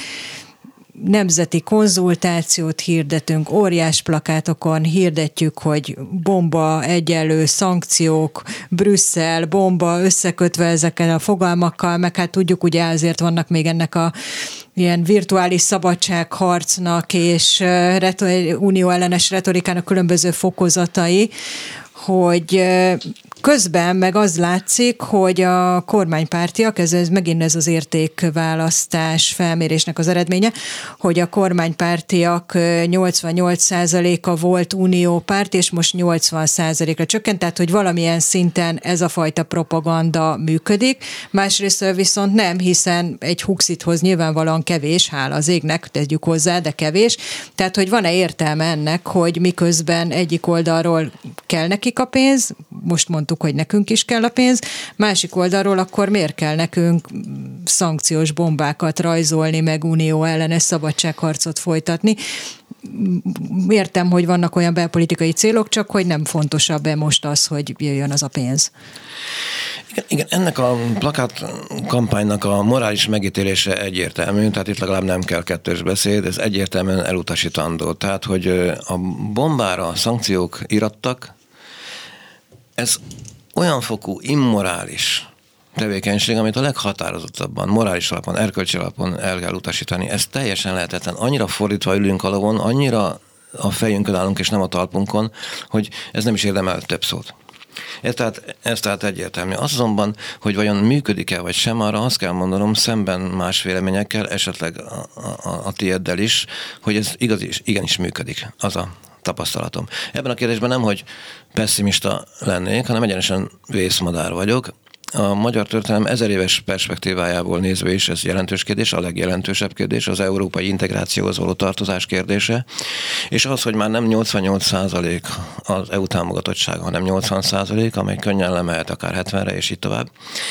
nemzeti konzultációt hirdetünk, óriás plakátokon hirdetjük, hogy bomba, egyenlő, szankciók, Brüsszel, bomba, összekötve ezeken a fogalmakkal, meg hát tudjuk, ugye azért vannak még ennek a ilyen virtuális szabadságharcnak és unió ellenes retorikának különböző fokozatai, hogy Közben meg az látszik, hogy a kormánypártiak, ez, ez megint ez az értékválasztás felmérésnek az eredménye, hogy a kormánypártiak 88%-a volt uniópárt, és most 80%-ra csökkent, tehát hogy valamilyen szinten ez a fajta propaganda működik. Másrészt viszont nem, hiszen egy huxithoz nyilvánvalóan kevés, hála az égnek, tegyük hozzá, de kevés. Tehát, hogy van-e értelme ennek, hogy miközben egyik oldalról kell nekik a pénz, most mond mondtuk, hogy nekünk is kell a pénz, másik oldalról akkor miért kell nekünk szankciós bombákat rajzolni, meg unió ellenes szabadságharcot folytatni. Értem, hogy vannak olyan belpolitikai célok, csak hogy nem fontosabb-e most az, hogy jöjjön az a pénz. Igen, igen, ennek a plakát kampánynak a morális megítélése egyértelmű, tehát itt legalább nem kell kettős beszéd, ez egyértelműen elutasítandó. Tehát, hogy a bombára szankciók irattak, ez olyan fokú immorális tevékenység, amit a leghatározottabban, morális alapon, erkölcsi alapon el kell utasítani. Ez teljesen lehetetlen. Annyira fordítva ülünk a lovon, annyira a fejünkön állunk, és nem a talpunkon, hogy ez nem is érdemel több szót. Ez tehát, ez tehát egyértelmű. Azonban, hogy vajon működik-e vagy sem, arra azt kell mondanom szemben más véleményekkel, esetleg a, a, a tieddel is, hogy ez igaz is, igenis működik. Az a tapasztalatom. Ebben a kérdésben nem, hogy pessimista lennék, hanem egyenesen vészmadár vagyok a magyar történelem ezer éves perspektívájából nézve is ez jelentős kérdés, a legjelentősebb kérdés, az európai integrációhoz való tartozás kérdése, és az, hogy már nem 88 százalék az EU támogatottsága, hanem 80 százalék, amely könnyen lemehet akár 70-re, és így tovább.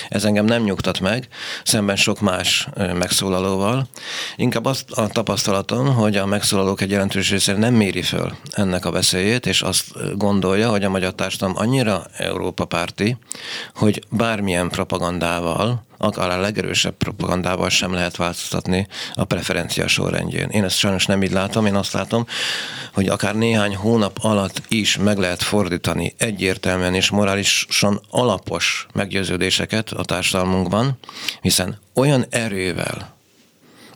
Ez engem nem nyugtat meg, szemben sok más megszólalóval. Inkább azt a tapasztalatom, hogy a megszólalók egy jelentős része nem méri föl ennek a veszélyét, és azt gondolja, hogy a magyar társadalom annyira Európa párti, hogy bármi bármilyen propagandával, akár a legerősebb propagandával sem lehet változtatni a preferencia sorrendjén. Én ezt sajnos nem így látom, én azt látom, hogy akár néhány hónap alatt is meg lehet fordítani egyértelműen és morálisan alapos meggyőződéseket a társadalmunkban, hiszen olyan erővel,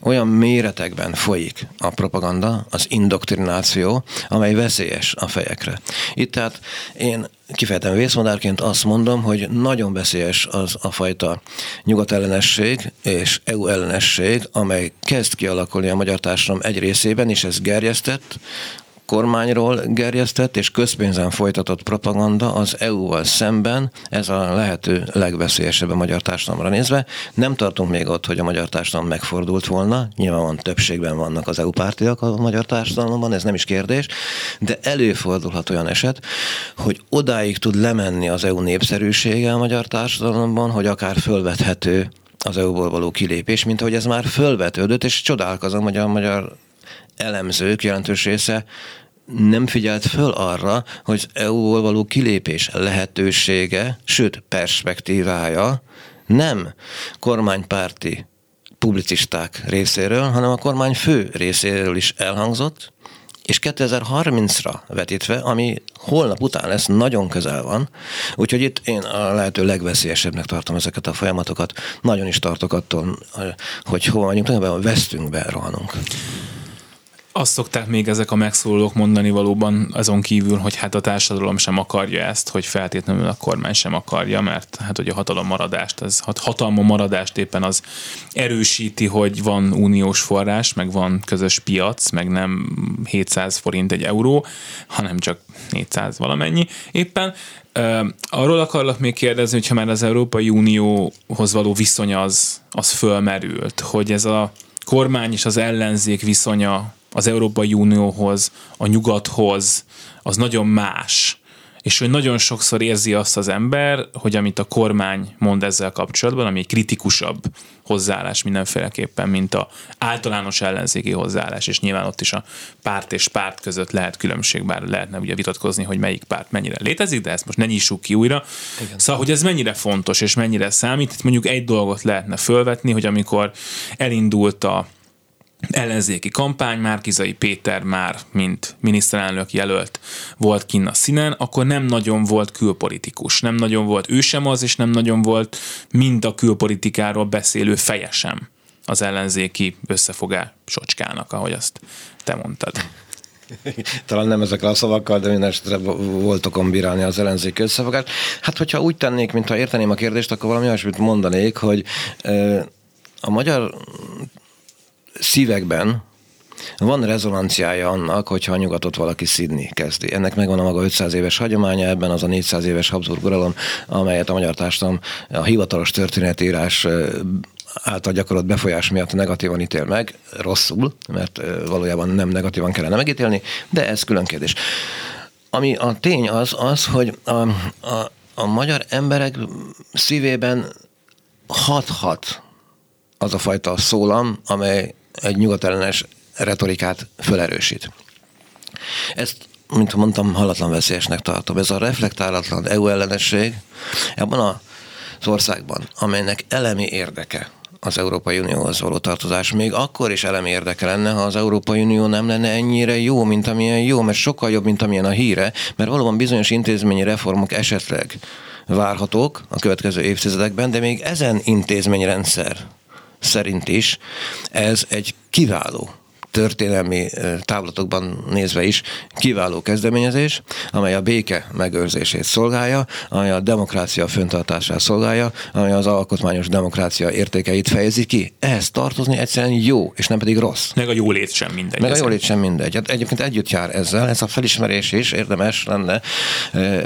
olyan méretekben folyik a propaganda, az indoktrináció, amely veszélyes a fejekre. Itt tehát én kifejtem vészmodárként azt mondom, hogy nagyon veszélyes az a fajta nyugatellenesség és EU ellenesség, amely kezd kialakulni a magyar társadalom egy részében, és ez gerjesztett, kormányról gerjesztett és közpénzen folytatott propaganda az EU-val szemben, ez a lehető legveszélyesebb a magyar társadalomra nézve. Nem tartunk még ott, hogy a magyar társadalom megfordult volna, nyilvánvalóan többségben vannak az EU pártiak a magyar társadalomban, ez nem is kérdés, de előfordulhat olyan eset, hogy odáig tud lemenni az EU népszerűsége a magyar társadalomban, hogy akár fölvethető az EU-ból való kilépés, mint ahogy ez már fölvetődött, és csodálkozom, hogy a magyar elemzők jelentős része nem figyelt föl arra, hogy EU-ból való kilépés lehetősége, sőt perspektívája nem kormánypárti publicisták részéről, hanem a kormány fő részéről is elhangzott, és 2030-ra vetítve, ami holnap után lesz, nagyon közel van, úgyhogy itt én a lehető legveszélyesebbnek tartom ezeket a folyamatokat. Nagyon is tartok attól, hogy hova megyünk, tulajdonképpen vesztünk be, rohanunk. Azt szokták még ezek a megszólalók mondani valóban azon kívül, hogy hát a társadalom sem akarja ezt, hogy feltétlenül a kormány sem akarja, mert hát hogy a hatalom maradást, az hatalma maradást éppen az erősíti, hogy van uniós forrás, meg van közös piac, meg nem 700 forint egy euró, hanem csak 400 valamennyi éppen. Arról akarlak még kérdezni, hogyha már az Európai Unióhoz való viszony az, az fölmerült, hogy ez a kormány és az ellenzék viszonya az Európai Unióhoz, a nyugathoz, az nagyon más. És hogy nagyon sokszor érzi azt az ember, hogy amit a kormány mond ezzel kapcsolatban, ami egy kritikusabb hozzáállás mindenféleképpen, mint a általános ellenzéki hozzáállás, és nyilván ott is a párt és párt között lehet különbség, bár lehetne ugye vitatkozni, hogy melyik párt mennyire létezik, de ezt most ne nyissuk ki újra. Igen. Szóval, hogy ez mennyire fontos és mennyire számít, itt mondjuk egy dolgot lehetne fölvetni, hogy amikor elindult a ellenzéki kampány, Márkizai Péter már, mint miniszterelnök jelölt volt kinn a színen, akkor nem nagyon volt külpolitikus. Nem nagyon volt ő sem az, és nem nagyon volt mind a külpolitikáról beszélő feje sem az ellenzéki összefogás socskának, ahogy azt te mondtad. Talán nem ezekkel a szavakkal, de minden esetre volt bírálni az ellenzék összefogást. Hát, hogyha úgy tennék, mintha érteném a kérdést, akkor valami olyasmit mondanék, hogy a magyar szívekben van rezonanciája annak, hogyha a nyugatot valaki szidni kezdi. Ennek megvan a maga 500 éves hagyománya, ebben az a 400 éves Habsburg uralom, amelyet a magyar társadalom a hivatalos történetírás által gyakorolt befolyás miatt negatívan ítél meg, rosszul, mert valójában nem negatívan kellene megítélni, de ez külön kérdés. Ami a tény az, az, hogy a, a, a magyar emberek szívében hat-hat az a fajta szólam, amely egy nyugatellenes retorikát felerősít. Ezt, mint mondtam, hallatlan veszélyesnek tartom. Ez a reflektálatlan EU ellenesség ebben az országban, amelynek elemi érdeke az Európai Unióhoz való tartozás. Még akkor is elemi érdeke lenne, ha az Európai Unió nem lenne ennyire jó, mint amilyen jó, mert sokkal jobb, mint amilyen a híre, mert valóban bizonyos intézményi reformok esetleg várhatók a következő évtizedekben, de még ezen intézményrendszer szerint is ez egy kiváló történelmi távlatokban nézve is kiváló kezdeményezés, amely a béke megőrzését szolgálja, amely a demokrácia föntartását szolgálja, amely az alkotmányos demokrácia értékeit fejezi ki. Ehhez tartozni egyszerűen jó, és nem pedig rossz. Meg a jólét sem mindegy. Meg a jólét sem mindegy. Hát egyébként együtt jár ezzel, ez a felismerés is érdemes lenne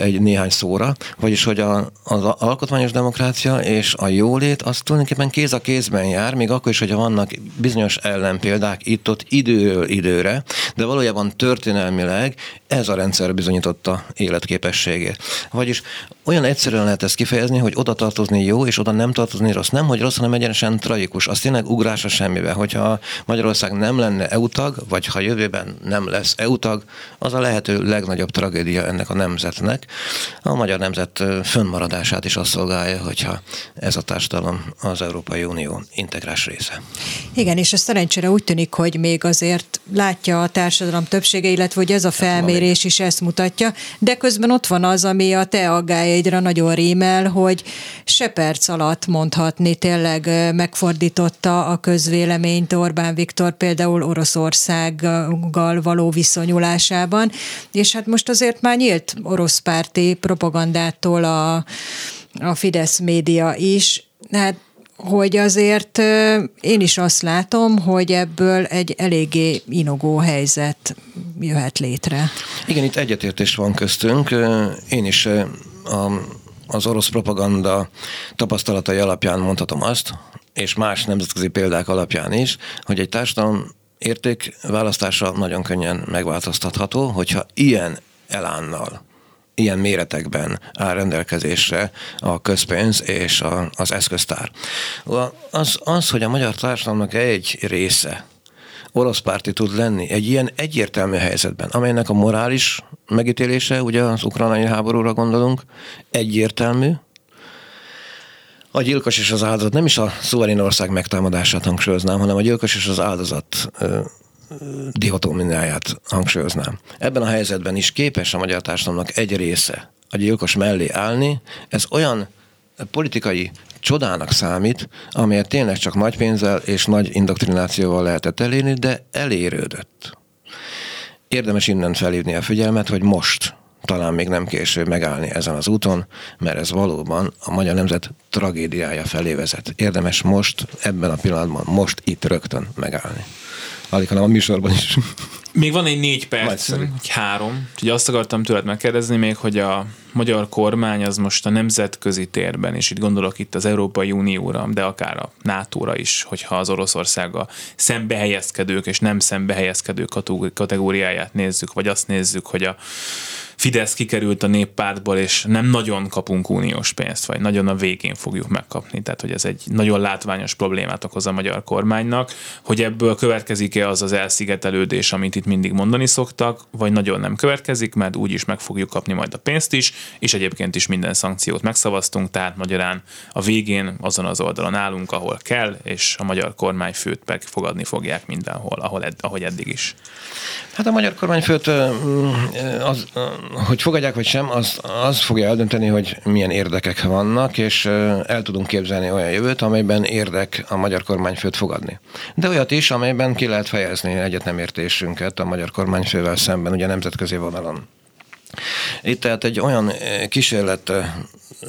egy néhány szóra, vagyis hogy a, az alkotmányos demokrácia és a jólét az tulajdonképpen kéz a kézben jár, még akkor is, hogyha vannak bizonyos ellenpéldák itt-ott időről időre, de valójában történelmileg ez a rendszer bizonyította életképességét. Vagyis olyan egyszerűen lehet ezt kifejezni, hogy oda tartozni jó, és oda nem tartozni rossz. Nem, hogy rossz, hanem egyenesen tragikus. Az tényleg ugrás a semmibe. Hogyha Magyarország nem lenne EU tag, vagy ha jövőben nem lesz EU tag, az a lehető legnagyobb tragédia ennek a nemzetnek. A magyar nemzet fönnmaradását is azt szolgálja, hogyha ez a társadalom az Európai Unió integrás része. Igen, és a szerencsére úgy tűnik, hogy még azért látja a társadalom többsége, illetve hogy ez a hát felmérés is ezt mutatja, de közben ott van az, ami a te aggájaidra nagyon rímel, hogy se perc alatt mondhatni tényleg megfordította a közvéleményt Orbán Viktor például Oroszországgal való viszonyulásában, és hát most azért már nyílt orosz párti propagandától a, a Fidesz média is, hát hogy azért én is azt látom, hogy ebből egy eléggé inogó helyzet jöhet létre. Igen, itt egyetértés van köztünk. Én is az orosz propaganda tapasztalatai alapján mondhatom azt, és más nemzetközi példák alapján is, hogy egy társadalom értékválasztása nagyon könnyen megváltoztatható, hogyha ilyen elánnal ilyen méretekben áll rendelkezésre a közpénz és a, az eszköztár. Az, az, hogy a magyar társadalomnak egy része orosz párti tud lenni egy ilyen egyértelmű helyzetben, amelynek a morális megítélése, ugye az ukrajnai háborúra gondolunk, egyértelmű, a gyilkos és az áldozat, nem is a szuverén ország megtámadását hangsúlyoznám, hanem a gyilkos és az áldozat dihotómiáját hangsúlyoznám. Ebben a helyzetben is képes a magyar társadalomnak egy része a gyilkos mellé állni. Ez olyan politikai csodának számít, amelyet tényleg csak nagy pénzzel és nagy indoktrinációval lehetett elérni, de elérődött. Érdemes innen felhívni a figyelmet, hogy most talán még nem késő megállni ezen az úton, mert ez valóban a magyar nemzet tragédiája felé vezet. Érdemes most, ebben a pillanatban, most itt rögtön megállni alig, hanem a műsorban is. Még van egy négy perc, egy három. Úgyhogy azt akartam tőled megkérdezni még, hogy a magyar kormány az most a nemzetközi térben, és itt gondolok itt az Európai Unióra, de akár a NATO-ra is, hogyha az Oroszországa szembehelyezkedők és nem szembehelyezkedők kategóriáját nézzük, vagy azt nézzük, hogy a Fidesz kikerült a néppártból, és nem nagyon kapunk uniós pénzt, vagy nagyon a végén fogjuk megkapni. Tehát, hogy ez egy nagyon látványos problémát okoz a magyar kormánynak, hogy ebből következik-e az az elszigetelődés, amit itt mindig mondani szoktak, vagy nagyon nem következik, mert úgyis meg fogjuk kapni majd a pénzt is, és egyébként is minden szankciót megszavaztunk, tehát magyarán a végén azon az oldalon állunk, ahol kell, és a magyar kormányfőt meg fogadni fogják mindenhol, ahol ed- ahogy eddig is. Hát a magyar kormányfőt az, hogy fogadják vagy sem, az, az fogja eldönteni, hogy milyen érdekek vannak, és el tudunk képzelni olyan jövőt, amelyben érdek a magyar kormányfőt fogadni. De olyat is, amelyben ki lehet fejezni egyetnemértésünket a magyar kormányfővel szemben, ugye nemzetközi vonalon. Itt tehát egy olyan kísérlet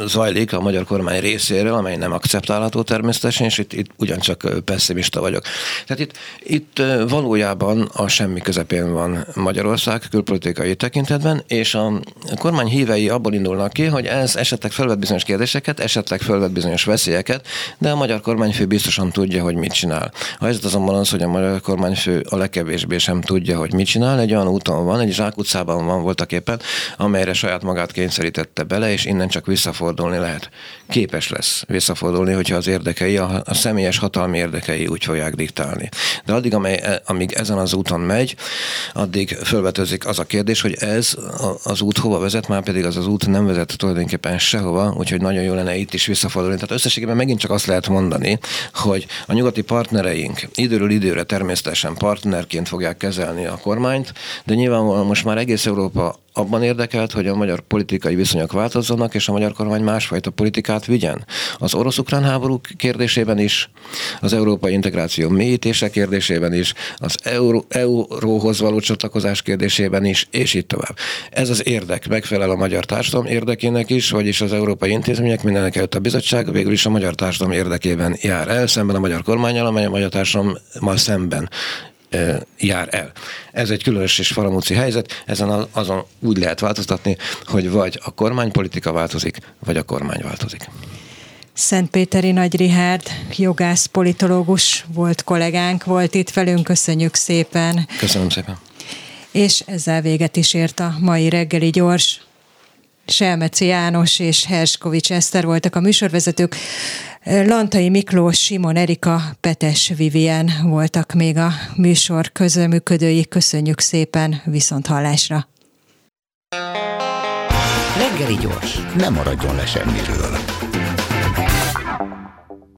zajlik a magyar kormány részéről, amely nem akceptálható természetesen, és itt, itt ugyancsak pessimista vagyok. Tehát itt, itt valójában a semmi közepén van Magyarország külpolitikai tekintetben, és a kormány hívei abból indulnak ki, hogy ez esetleg felvet bizonyos kérdéseket, esetleg felvet bizonyos veszélyeket, de a magyar kormányfő biztosan tudja, hogy mit csinál. A helyzet azonban az, hogy a magyar kormányfő a legkevésbé sem tudja, hogy mit csinál, egy olyan úton van, egy zsákutcában van voltak éppen, amelyre saját magát kényszerítette bele, és innen csak vissza visszafordulni lehet. Képes lesz visszafordulni, hogyha az érdekei, a, a személyes hatalmi érdekei úgy fogják diktálni. De addig, amely, e, amíg ezen az úton megy, addig felvetőzik az a kérdés, hogy ez az út hova vezet, már pedig az az út nem vezet tulajdonképpen sehova, úgyhogy nagyon jó lenne itt is visszafordulni. Tehát összességében megint csak azt lehet mondani, hogy a nyugati partnereink időről időre természetesen partnerként fogják kezelni a kormányt, de nyilvánvalóan most már egész Európa abban érdekelt, hogy a magyar politikai viszonyok változzanak, és a magyar kormány másfajta politikát vigyen. Az orosz-ukrán háború kérdésében is, az európai integráció mélyítése kérdésében is, az euró, euróhoz való csatlakozás kérdésében is, és így tovább. Ez az érdek megfelel a magyar társadalom érdekének is, vagyis az európai intézmények, mindenek előtt a bizottság végül is a magyar társadalom érdekében jár el, szemben a magyar kormányal, amely a magyar társadalommal szemben jár el. Ez egy különös és faramúci helyzet, ezen azon úgy lehet változtatni, hogy vagy a kormánypolitika változik, vagy a kormány változik. Szentpéteri Nagy Rihárd, jogász, politológus volt kollégánk, volt itt velünk, köszönjük szépen. Köszönöm szépen. És ezzel véget is ért a mai reggeli gyors. Selmeci János és Herskovics Eszter voltak a műsorvezetők. Lantai Miklós, Simon Erika, Petes Vivien voltak még a műsor közreműködői. Köszönjük szépen, viszont hallásra! Reggeli gyors, nem maradjon le semmiről.